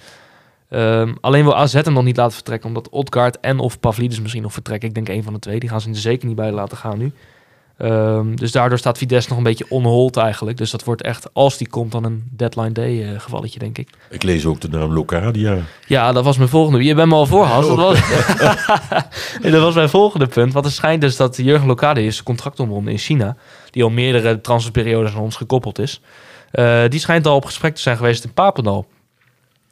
Ehm, alleen wil AZ hem nog niet laten vertrekken, omdat Odgaard en of Pavlidis misschien nog vertrekken. Ik denk een van de twee. Die gaan ze er zeker niet bij laten gaan nu. Ehm, dus daardoor staat Vitesse nog een beetje onhold eigenlijk. Dus dat wordt echt, als die komt, dan een deadline day eh, gevalletje, denk ik. Ik lees ook de naam Locadia. Ja, dat was mijn volgende. Je bent me al voor, Hans. Dat was, Nee, dat was mijn volgende punt. Want het schijnt dus dat Jurgen Lokade is contract omwonden in China. Die al meerdere transferperiodes aan ons gekoppeld is. Eh, die schijnt al op gesprek te zijn geweest in Papendal.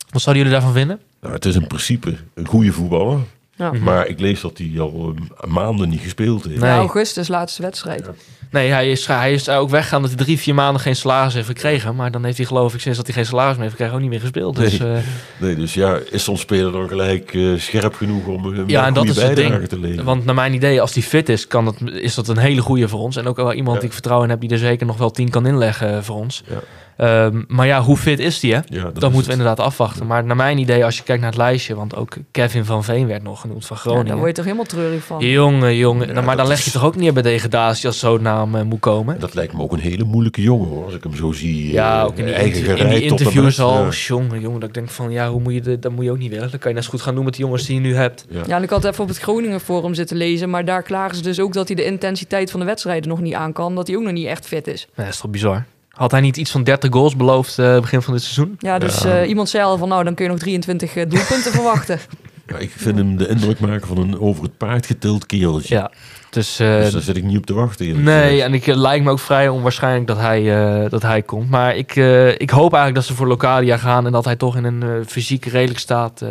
Wat zouden jullie daarvan vinden? Nou, het is in principe een goede voetballer. Ja. Maar ik lees dat hij al eh, maanden niet gespeeld heeft. Nee. Augustus, laatste wedstrijd. Nee, hij is, hij is ook weggegaan dat hij drie, vier maanden geen salaris heeft gekregen. Maar dan heeft hij geloof ik sinds dat hij geen salaris meer heeft gekregen ook niet meer gespeeld. Dus Nee. eh, Nee, dus ja, is zo'n speler dan gelijk eh, scherp genoeg om hem Ja, een en dat goede is het bijdrage ding. te leveren? Want naar mijn idee, als hij fit is, kan dat, is dat een hele goede voor ons. En ook wel iemand Ja. die ik vertrouwen in heb die er zeker nog wel tien kan inleggen voor ons. Ja. Ehm, maar ja, hoe fit is die, hè? Ja, dat Dat is moeten we inderdaad afwachten. Maar naar mijn idee, als je kijkt naar het lijstje, want ook Kevin van Veen werd nog genoemd van Ja, Groningen. daar word je toch helemaal treurig van. Jongen, jongen. Ja, Nou, maar dan dat leg is- je toch ook neer bij degradatie als zo'n naam eh, moet komen. Dat lijkt me ook een hele moeilijke jongen hoor, als ik hem zo zie. Ja, eh, ook in die, eigen in die interviews al. ja. Jongen, jongen, dat ik denk van, ja, hoe moet je de, dat moet je ook niet willen. Dan kan je net zo goed gaan doen met de jongens die je nu hebt. Ja, en ik had even op het Groningen Forum zitten lezen, maar daar klagen ze dus ook dat hij de intensiteit van de wedstrijden nog niet aan kan, dat hij ook nog niet echt fit is. Nee, dat is toch bizar. Had hij niet iets van 30 goals beloofd eh, begin van dit seizoen? Ja, dus Ja. eh, iemand zei al van nou, dan kun je nog 23 eh, doelpunten verwachten. Ja, ik vind hem de indruk maken van een over het paard getild kereltje. Ja. Dus, eh, Dus daar zit ik niet op te wachten. eerlijk nee, gezegd. en ik lijkt me ook vrij onwaarschijnlijk dat hij, eh, dat hij komt. Maar ik, eh, ik hoop eigenlijk dat ze voor Locadia gaan en dat hij toch in een eh, fysiek redelijk staat eh,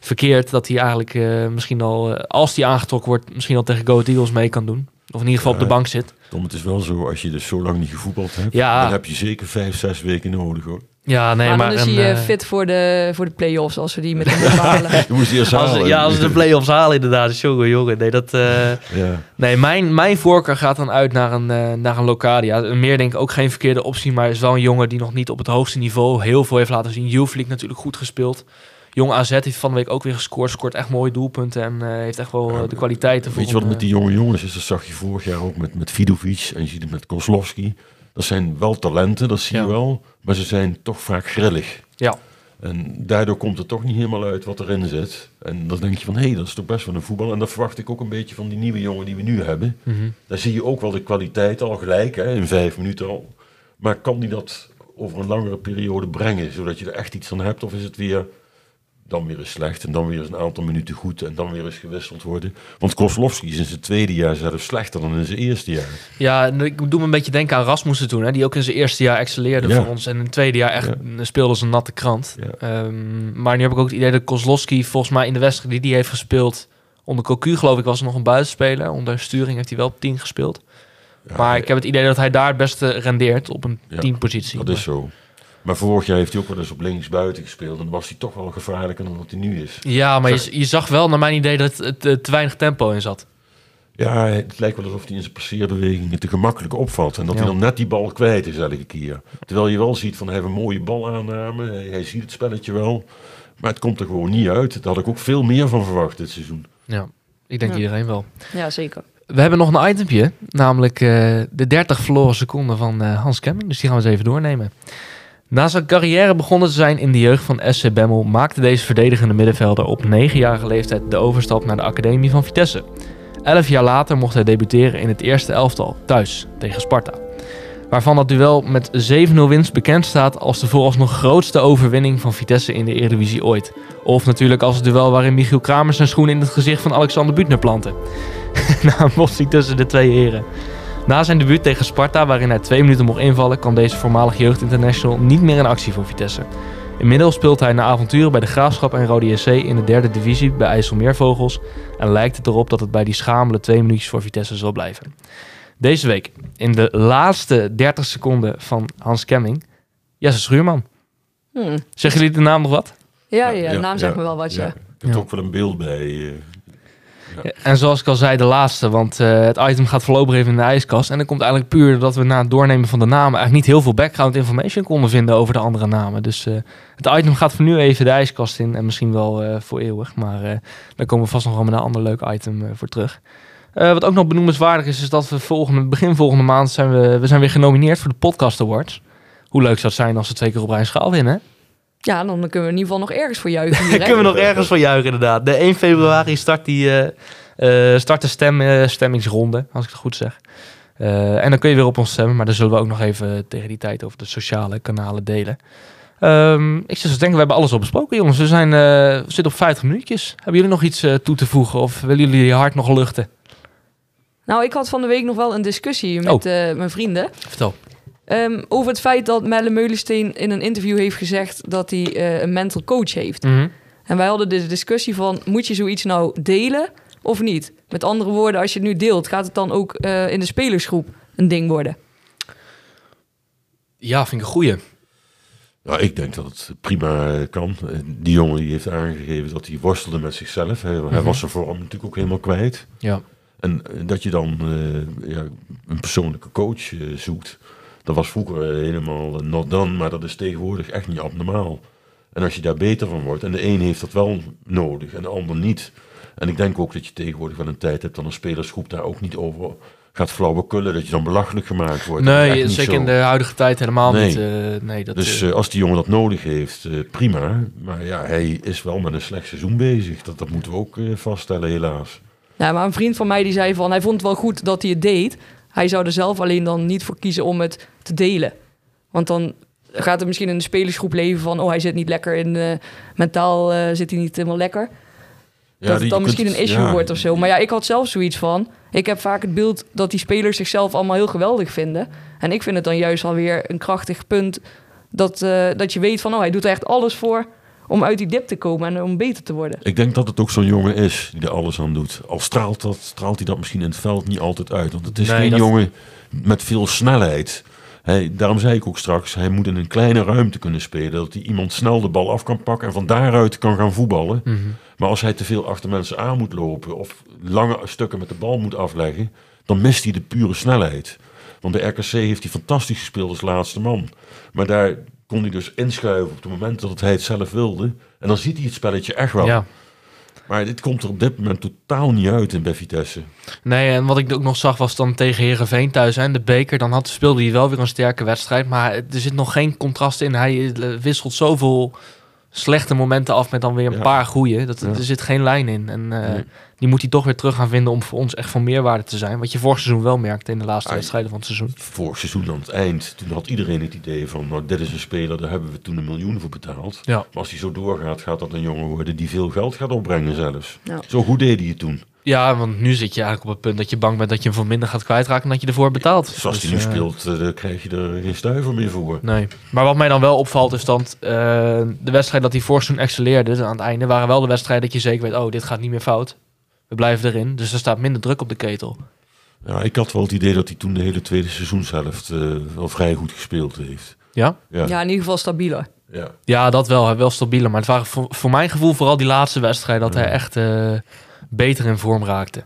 verkeert. Dat hij eigenlijk eh, misschien al, als hij aangetrokken wordt, misschien al tegen Go Ahead Eagles mee kan doen. Of in ieder geval op de Ja. bank zit. Tom, het is wel zo, als je dus zo lang niet gevoetbald hebt, Ja. dan heb je zeker vijf, zes weken nodig hoor. Ja, nee, maar, maar... dan is een, hij eh, eh, fit voor de, voor de play-offs als we die met hem bepalen. Je moest die eerst als, halen. ja, als ze de play-offs halen inderdaad. Jongen, jongen. Nee, dat... eh, Ja. Nee, mijn, mijn voorkeur gaat dan uit naar een, eh, naar een Locadia. Meer denk ik ook geen verkeerde optie, maar is wel een jongen die nog niet op het hoogste niveau heel veel heeft laten zien. Youth League natuurlijk goed gespeeld. Jong AZ heeft van de week ook weer gescoord. Scoort echt mooie doelpunten en eh, heeft echt wel eh, de kwaliteiten voor Weet je wat met die jonge jongens is? Dat zag je vorig jaar ook met, met Vidovic en je ziet het met Kozlowski. Dat zijn wel talenten, dat zie Ja. je wel. Maar ze zijn toch vaak grillig. Ja. En daardoor komt het toch niet helemaal uit wat erin zit. En dan denk je van, hé, hey, dat is toch best wel een voetbal. En dat verwacht ik ook een beetje van die nieuwe jongen die we nu hebben. eh, mhm. Daar zie je ook wel de kwaliteit al gelijk, hè, in vijf minuten al. Maar kan die dat over een langere periode brengen, zodat je er echt iets aan hebt? Of is het weer dan weer eens slecht en dan weer eens een aantal minuten goed en dan weer eens gewisseld worden? Want Kozlowski is in zijn tweede jaar zelfs slechter dan in zijn eerste jaar. Ja, ik doe me een beetje denken aan Rasmussen toen. Hè, die ook in zijn eerste jaar excelleerde Ja. voor ons. En in het tweede jaar echt speelde als een natte krant. Ja. Ehm, maar nu heb ik ook het idee dat Kozlowski volgens mij in de wedstrijd die hij heeft gespeeld... Onder Cocu geloof ik was nog een buitenspeler. Onder sturing heeft hij wel op 10 gespeeld. Maar ik heb het idee dat hij daar het beste rendeert op een Ja, teampositie. Dat is zo. Maar vorig jaar heeft hij ook wel eens op links buiten gespeeld. En dan was hij toch wel gevaarlijker dan wat hij nu is. Ja, maar je, je zag wel naar mijn idee dat het te weinig tempo in zat. Ja, het lijkt wel alsof hij in zijn passeerbewegingen te gemakkelijk opvalt. En dat Ja. hij dan net die bal kwijt is elke keer. Terwijl je wel ziet van hij heeft een mooie balaanname. Hij, hij ziet het spelletje wel. Maar het komt er gewoon niet uit. Daar had ik ook veel meer van verwacht dit seizoen. Ja, ik denk Ja. iedereen wel. ja, zeker. We hebben nog een itempje, namelijk eh, de 30 verloren seconden van eh, Hans Kemming. Dus die gaan we eens even doornemen. Na zijn carrière begonnen te zijn in de jeugd van SC Bemmel... maakte deze verdedigende middenvelder op 9-jarige leeftijd de overstap naar de academie van Vitesse. Elf jaar later mocht hij debuteren in het eerste elftal, thuis, tegen Sparta. Waarvan dat duel met 7-0 winst bekend staat als de vooralsnog grootste overwinning van Vitesse in de Eredivisie ooit. Of natuurlijk als het duel waarin Michiel Kramer zijn schoen in het gezicht van Alexander Buutner plantte. Na een botsing tussen de twee heren. Na zijn debuut tegen Sparta, waarin hij twee minuten mocht invallen, kwam deze voormalig jeugdinternational niet meer in actie voor Vitesse. Inmiddels speelt hij na avonturen bij de Graafschap en Rode JC in de derde divisie bij IJsselmeervogels en lijkt het erop dat het bij die schamele twee minuutjes voor Vitesse zal blijven. Deze week, in de laatste 30 seconden van Hans Kemming, Jesse Schuurman. Hmm. Zeggen jullie de naam nog wat? Ja, ja, de naam zegt ja, me wel wat, ja. Ik heb Ja. ook wel een beeld bij. En zoals ik al zei, de laatste. Want eh, het item gaat voorlopig even in de ijskast. En dat komt eigenlijk puur dat we na het doornemen van de namen... eigenlijk niet heel veel background information konden vinden over de andere namen. Dus eh, het item gaat voor nu even de ijskast in. En misschien wel eh, voor eeuwig. Maar daar komen we vast nog wel met een ander leuk item voor terug. Wat ook nog benoemenswaardig is, is dat we volgende, begin volgende maand zijn we, we zijn weer genomineerd voor de Podcast Awards. Hoe leuk zou het zijn als we twee keer op rij schaal winnen? Ja, dan kunnen we in ieder geval nog ergens voor juichen. Hier, hè? kunnen we nog ergens voor juichen, inderdaad. De 1 februari start, die, eh, eh, start de stem, eh, stemmingsronde, als ik het goed zeg. En dan kun je weer op ons stemmen, maar dan zullen we ook nog even tegen die tijd over de sociale kanalen delen. Ehm, ik zou zo denken, we hebben alles al besproken, jongens. We, zijn, we zitten op 50 minuutjes. Hebben jullie nog iets toe te voegen of willen jullie je hart nog luchten? Nou, ik had van de week nog wel een discussie met Oh. mijn vrienden. Vertel. Ehm, over het feit dat Melle Meulensteen in een interview heeft gezegd dat hij eh, een mental coach heeft. Mhm. En wij hadden de discussie van, moet je zoiets nou delen of niet? Met andere woorden, als je het nu deelt, gaat het dan ook eh, in de spelersgroep een ding worden? Ja, vind ik een goeie. Nou, ik denk dat het prima kan. Die jongen die heeft aangegeven dat hij worstelde met zichzelf. Hij, hij Mhm. was zijn vorm natuurlijk ook helemaal kwijt. Ja. En dat je dan eh, ja, een persoonlijke coach zoekt. Dat was vroeger eh, helemaal eh, not done, maar dat is tegenwoordig echt niet abnormaal. En als je daar beter van wordt, en de een heeft dat wel nodig en de ander niet. En ik denk ook dat je tegenwoordig wel een tijd hebt dat een spelersgroep daar ook niet over gaat flauwekullen. Dat je dan belachelijk gemaakt wordt. Dat is echt Nee, zeker zo. in de huidige tijd helemaal Nee. niet. eh, nee, dat, Dus als die jongen dat nodig heeft, eh, prima. Maar ja, hij is wel met een slecht seizoen bezig. Dat, dat moeten we ook vaststellen, helaas. Ja, maar een vriend van mij die zei van, hij vond het wel goed dat hij het deed. Hij zou er zelf alleen dan niet voor kiezen om het te delen. Want dan gaat er misschien in de spelersgroep leven van, oh hij zit niet lekker in, eh, mentaal eh, zit hij niet helemaal lekker. Ja, dat het dan misschien kunt- een issue ja, wordt of zo. Maar ja, ik had zelf zoiets van. Ik heb vaak het beeld dat die spelers zichzelf allemaal heel geweldig vinden. En ik vind het dan juist alweer een krachtig punt dat, eh, dat je weet van, oh hij doet er echt alles voor om uit die dip te komen en om beter te worden. Ik denk dat het ook zo'n jongen is die er alles aan doet. Al straalt, dat, straalt hij dat misschien in het veld niet altijd uit. Want het is Nee, geen dat- jongen met veel snelheid. Hij, daarom zei ik ook straks, hij moet in een kleine ruimte kunnen spelen. Dat hij iemand snel de bal af kan pakken en van daaruit kan gaan voetballen. mhm. Maar als hij te veel achter mensen aan moet lopen of lange stukken met de bal moet afleggen, dan mist hij de pure snelheid. Want bij RKC heeft hij fantastisch gespeeld als laatste man. Maar daar kon hij dus inschuiven op het moment dat hij het zelf wilde. En dan ziet hij het spelletje echt wel. ja. Maar dit komt er op dit moment totaal niet uit in bij Vitesse. Nee, en wat ik ook nog zag was dan tegen Herenveen thuis en de beker. Dan had, speelde hij wel weer een sterke wedstrijd. Maar er zit nog geen contrast in. Hij eh, wisselt zoveel slechte momenten af met dan weer een Ja. paar goede. Dat, Ja. Er zit geen lijn in. En eh, Nee. die moet hij toch weer terug gaan vinden om voor ons echt van meerwaarde te zijn. Wat je vorig seizoen wel merkte in de laatste Ah, wedstrijden van het seizoen. Vorig seizoen aan het eind, toen had iedereen het idee van... nou, dit is een speler, daar hebben we toen een miljoen voor betaald. Ja. Maar als hij zo doorgaat, gaat dat een jongen worden die veel geld gaat opbrengen zelfs. Ja. Zo goed deed hij het toen. Ja, want nu zit je eigenlijk op het punt dat je bang bent dat je hem voor minder gaat kwijtraken dan dat je ervoor betaalt. Zoals Dus, hij nu eh, speelt, eh, daar krijg je er geen stuiver meer voor. Nee. Maar wat mij dan wel opvalt is dat eh, de wedstrijd dat hij vorig seizoen excelleerde, dus aan het einde, waren wel de wedstrijden dat je zeker weet, oh, dit gaat niet meer fout. We blijven erin. Dus er staat minder druk op de ketel. Ja, ik had wel het idee dat hij toen de hele tweede seizoenshelft eh wel vrij goed gespeeld heeft. Ja? Ja, Ja, in ieder geval stabieler. ja. Ja, dat wel. Hij wel stabieler. Maar het waren voor, voor mijn gevoel vooral die laatste wedstrijd dat hij echt eh, beter in vorm raakte.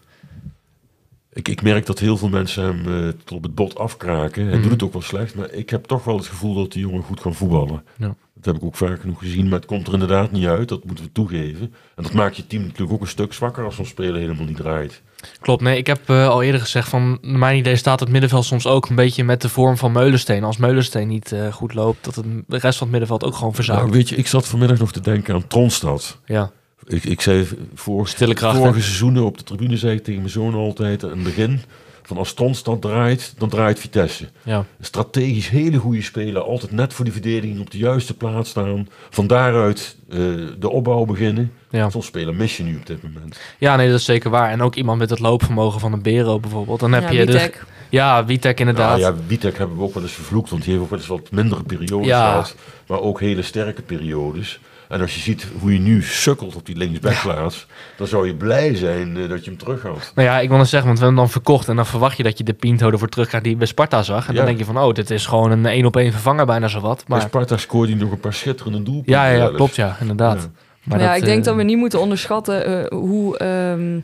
Ik, ik merk dat heel veel mensen hem eh, tot op het bot afkraken. Hij Mhm. doet het ook wel slecht, maar ik heb toch wel het gevoel dat die jongen goed kan voetballen. Ja. Dat heb ik ook vaak genoeg gezien, maar het komt er inderdaad niet uit. Dat moeten we toegeven. En dat maakt je team natuurlijk ook een stuk zwakker als zo'n speler helemaal niet draait. Klopt, nee, ik heb eh, al eerder gezegd van, mijn idee staat het middenveld soms ook een beetje met de vorm van Meulensteen. Als Meulensteen niet eh, goed loopt, dat het, de rest van het middenveld ook gewoon verzaakt. Nou, weet je, ik zat vanmiddag nog te denken aan Tronstad. ja. Ik, ik zei vorige, Stille krachten. vorige seizoenen op de tribune zei ik tegen mijn zoon altijd aan het begin. Van als Tronstad draait, dan draait Vitesse. Ja. Strategisch hele goede speler. Altijd net voor die verdediging op de juiste plaats staan. Van daaruit eh, de opbouw beginnen. Ja. Zo'n speler mis je nu op dit moment. ja, nee, dat is zeker waar. En ook iemand met het loopvermogen van een Bero bijvoorbeeld. Dan heb ja, je de, Witek. Ja, Witek inderdaad. Nou ja, Witek hebben we ook wel eens vervloekt. Want die heeft ook wel eens wat mindere periodes Ja. gehad. Maar ook hele sterke periodes. En als je ziet hoe je nu sukkelt op die linksbackplaats, dan zou je blij zijn eh, dat je hem terug had. Nou ja, ik wil het zeggen, want we hebben hem dan verkocht. En dan verwacht je dat je de Pinto ervoor terugkrijgt die bij Sparta zag. En Ja. dan denk je van, oh, dit is gewoon een één op één vervanger bijna zo wat. Bij Maar Sparta scoorde hij nog een paar schitterende doelpunten. ja, ja, ja, klopt ja, inderdaad. Ja. Maar ja, ik denk eh, dat we niet moeten onderschatten eh, hoe, ehm,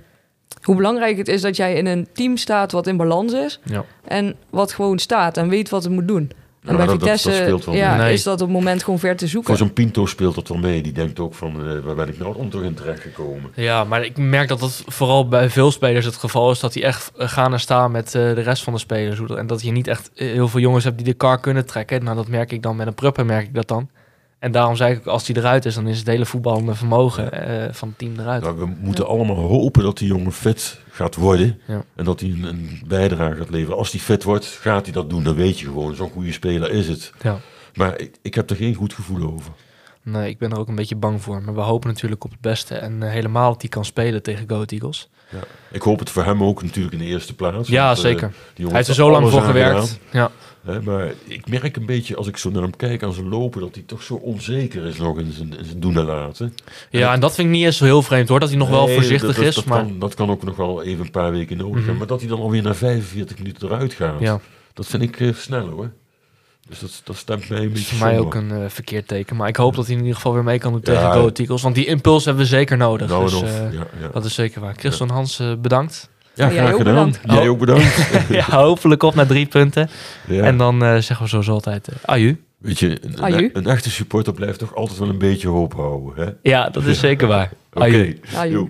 hoe belangrijk het is dat jij in een team staat wat in balans is. Ja. En wat gewoon staat en weet wat het moet doen. En Ja, bij dat- dat- dat Vitesse speelt wel ja, mee. Nee. is dat op het moment gewoon ver te zoeken. Voor zo'n Pinto speelt dat wel mee. Die denkt ook van, eh, waar ben ik nou om toch in terecht gekomen? Ja, maar ik merk dat dat vooral bij veel spelers het geval is dat die echt eh, gaan en staan met eh, de rest van de spelers. En dat je niet echt heel veel jongens hebt die de kar kunnen trekken. Nou, dat merk ik dan met een prupper, merk ik dat dan. En daarom zei ik ook, als die eruit is, dan is het hele voetballende vermogen eh, van het team eruit. Nou, we moeten allemaal hopen dat die jongen fit gaat worden. Ja. En dat hij een, een bijdrage gaat leveren. Als hij fit wordt, gaat hij dat doen. Dan weet je gewoon, zo'n goede speler is het. Ja. Maar ik, ik heb er geen goed gevoel over. Nee, ik ben er ook een beetje bang voor. Maar we hopen natuurlijk op het beste. En eh, helemaal dat hij kan spelen tegen Go Ahead Eagles. Ik hoop het voor hem ook natuurlijk in de eerste plaats. Ja, want, eh, zeker. die Hij heeft er zo lang voor gewerkt. Ja. Maar ik merk een beetje, als ik zo naar hem kijk aan zijn lopen, dat hij toch zo onzeker is nog in zijn, in zijn doen en laten. ja, en dat vind ik niet eens zo heel vreemd hoor. Dat hij nog wel voorzichtig dat, dat- is. Dat, maar kan, dat kan ook nog wel even een paar weken nodig Mhm. zijn. Maar dat hij dan alweer na 45 minuten eruit gaat, ja, dat vind ik eh, snel hoor. Dus dat, dat stemt mij een dat is beetje voor mij ook een eh, verkeerd teken. Maar ik hoop dat hij in ieder geval weer mee kan doen tegen Ja. Go Ahead Eagles. Want die impuls hebben we zeker nodig. Nou dus, eh, ja, dat is zeker waar. Christian Hans, bedankt. Ja, jij graag ook gedaan. bedankt. Jij ook bedankt. ja, hopelijk op naar drie punten. ja. En dan eh, zeggen we zoals altijd, eh, aju. Weet je, een, Aju. een, een echte supporter blijft toch altijd wel een beetje hoop houden. Hè? Ja, dat is zeker waar. Oké. Aju. Aju. Joe.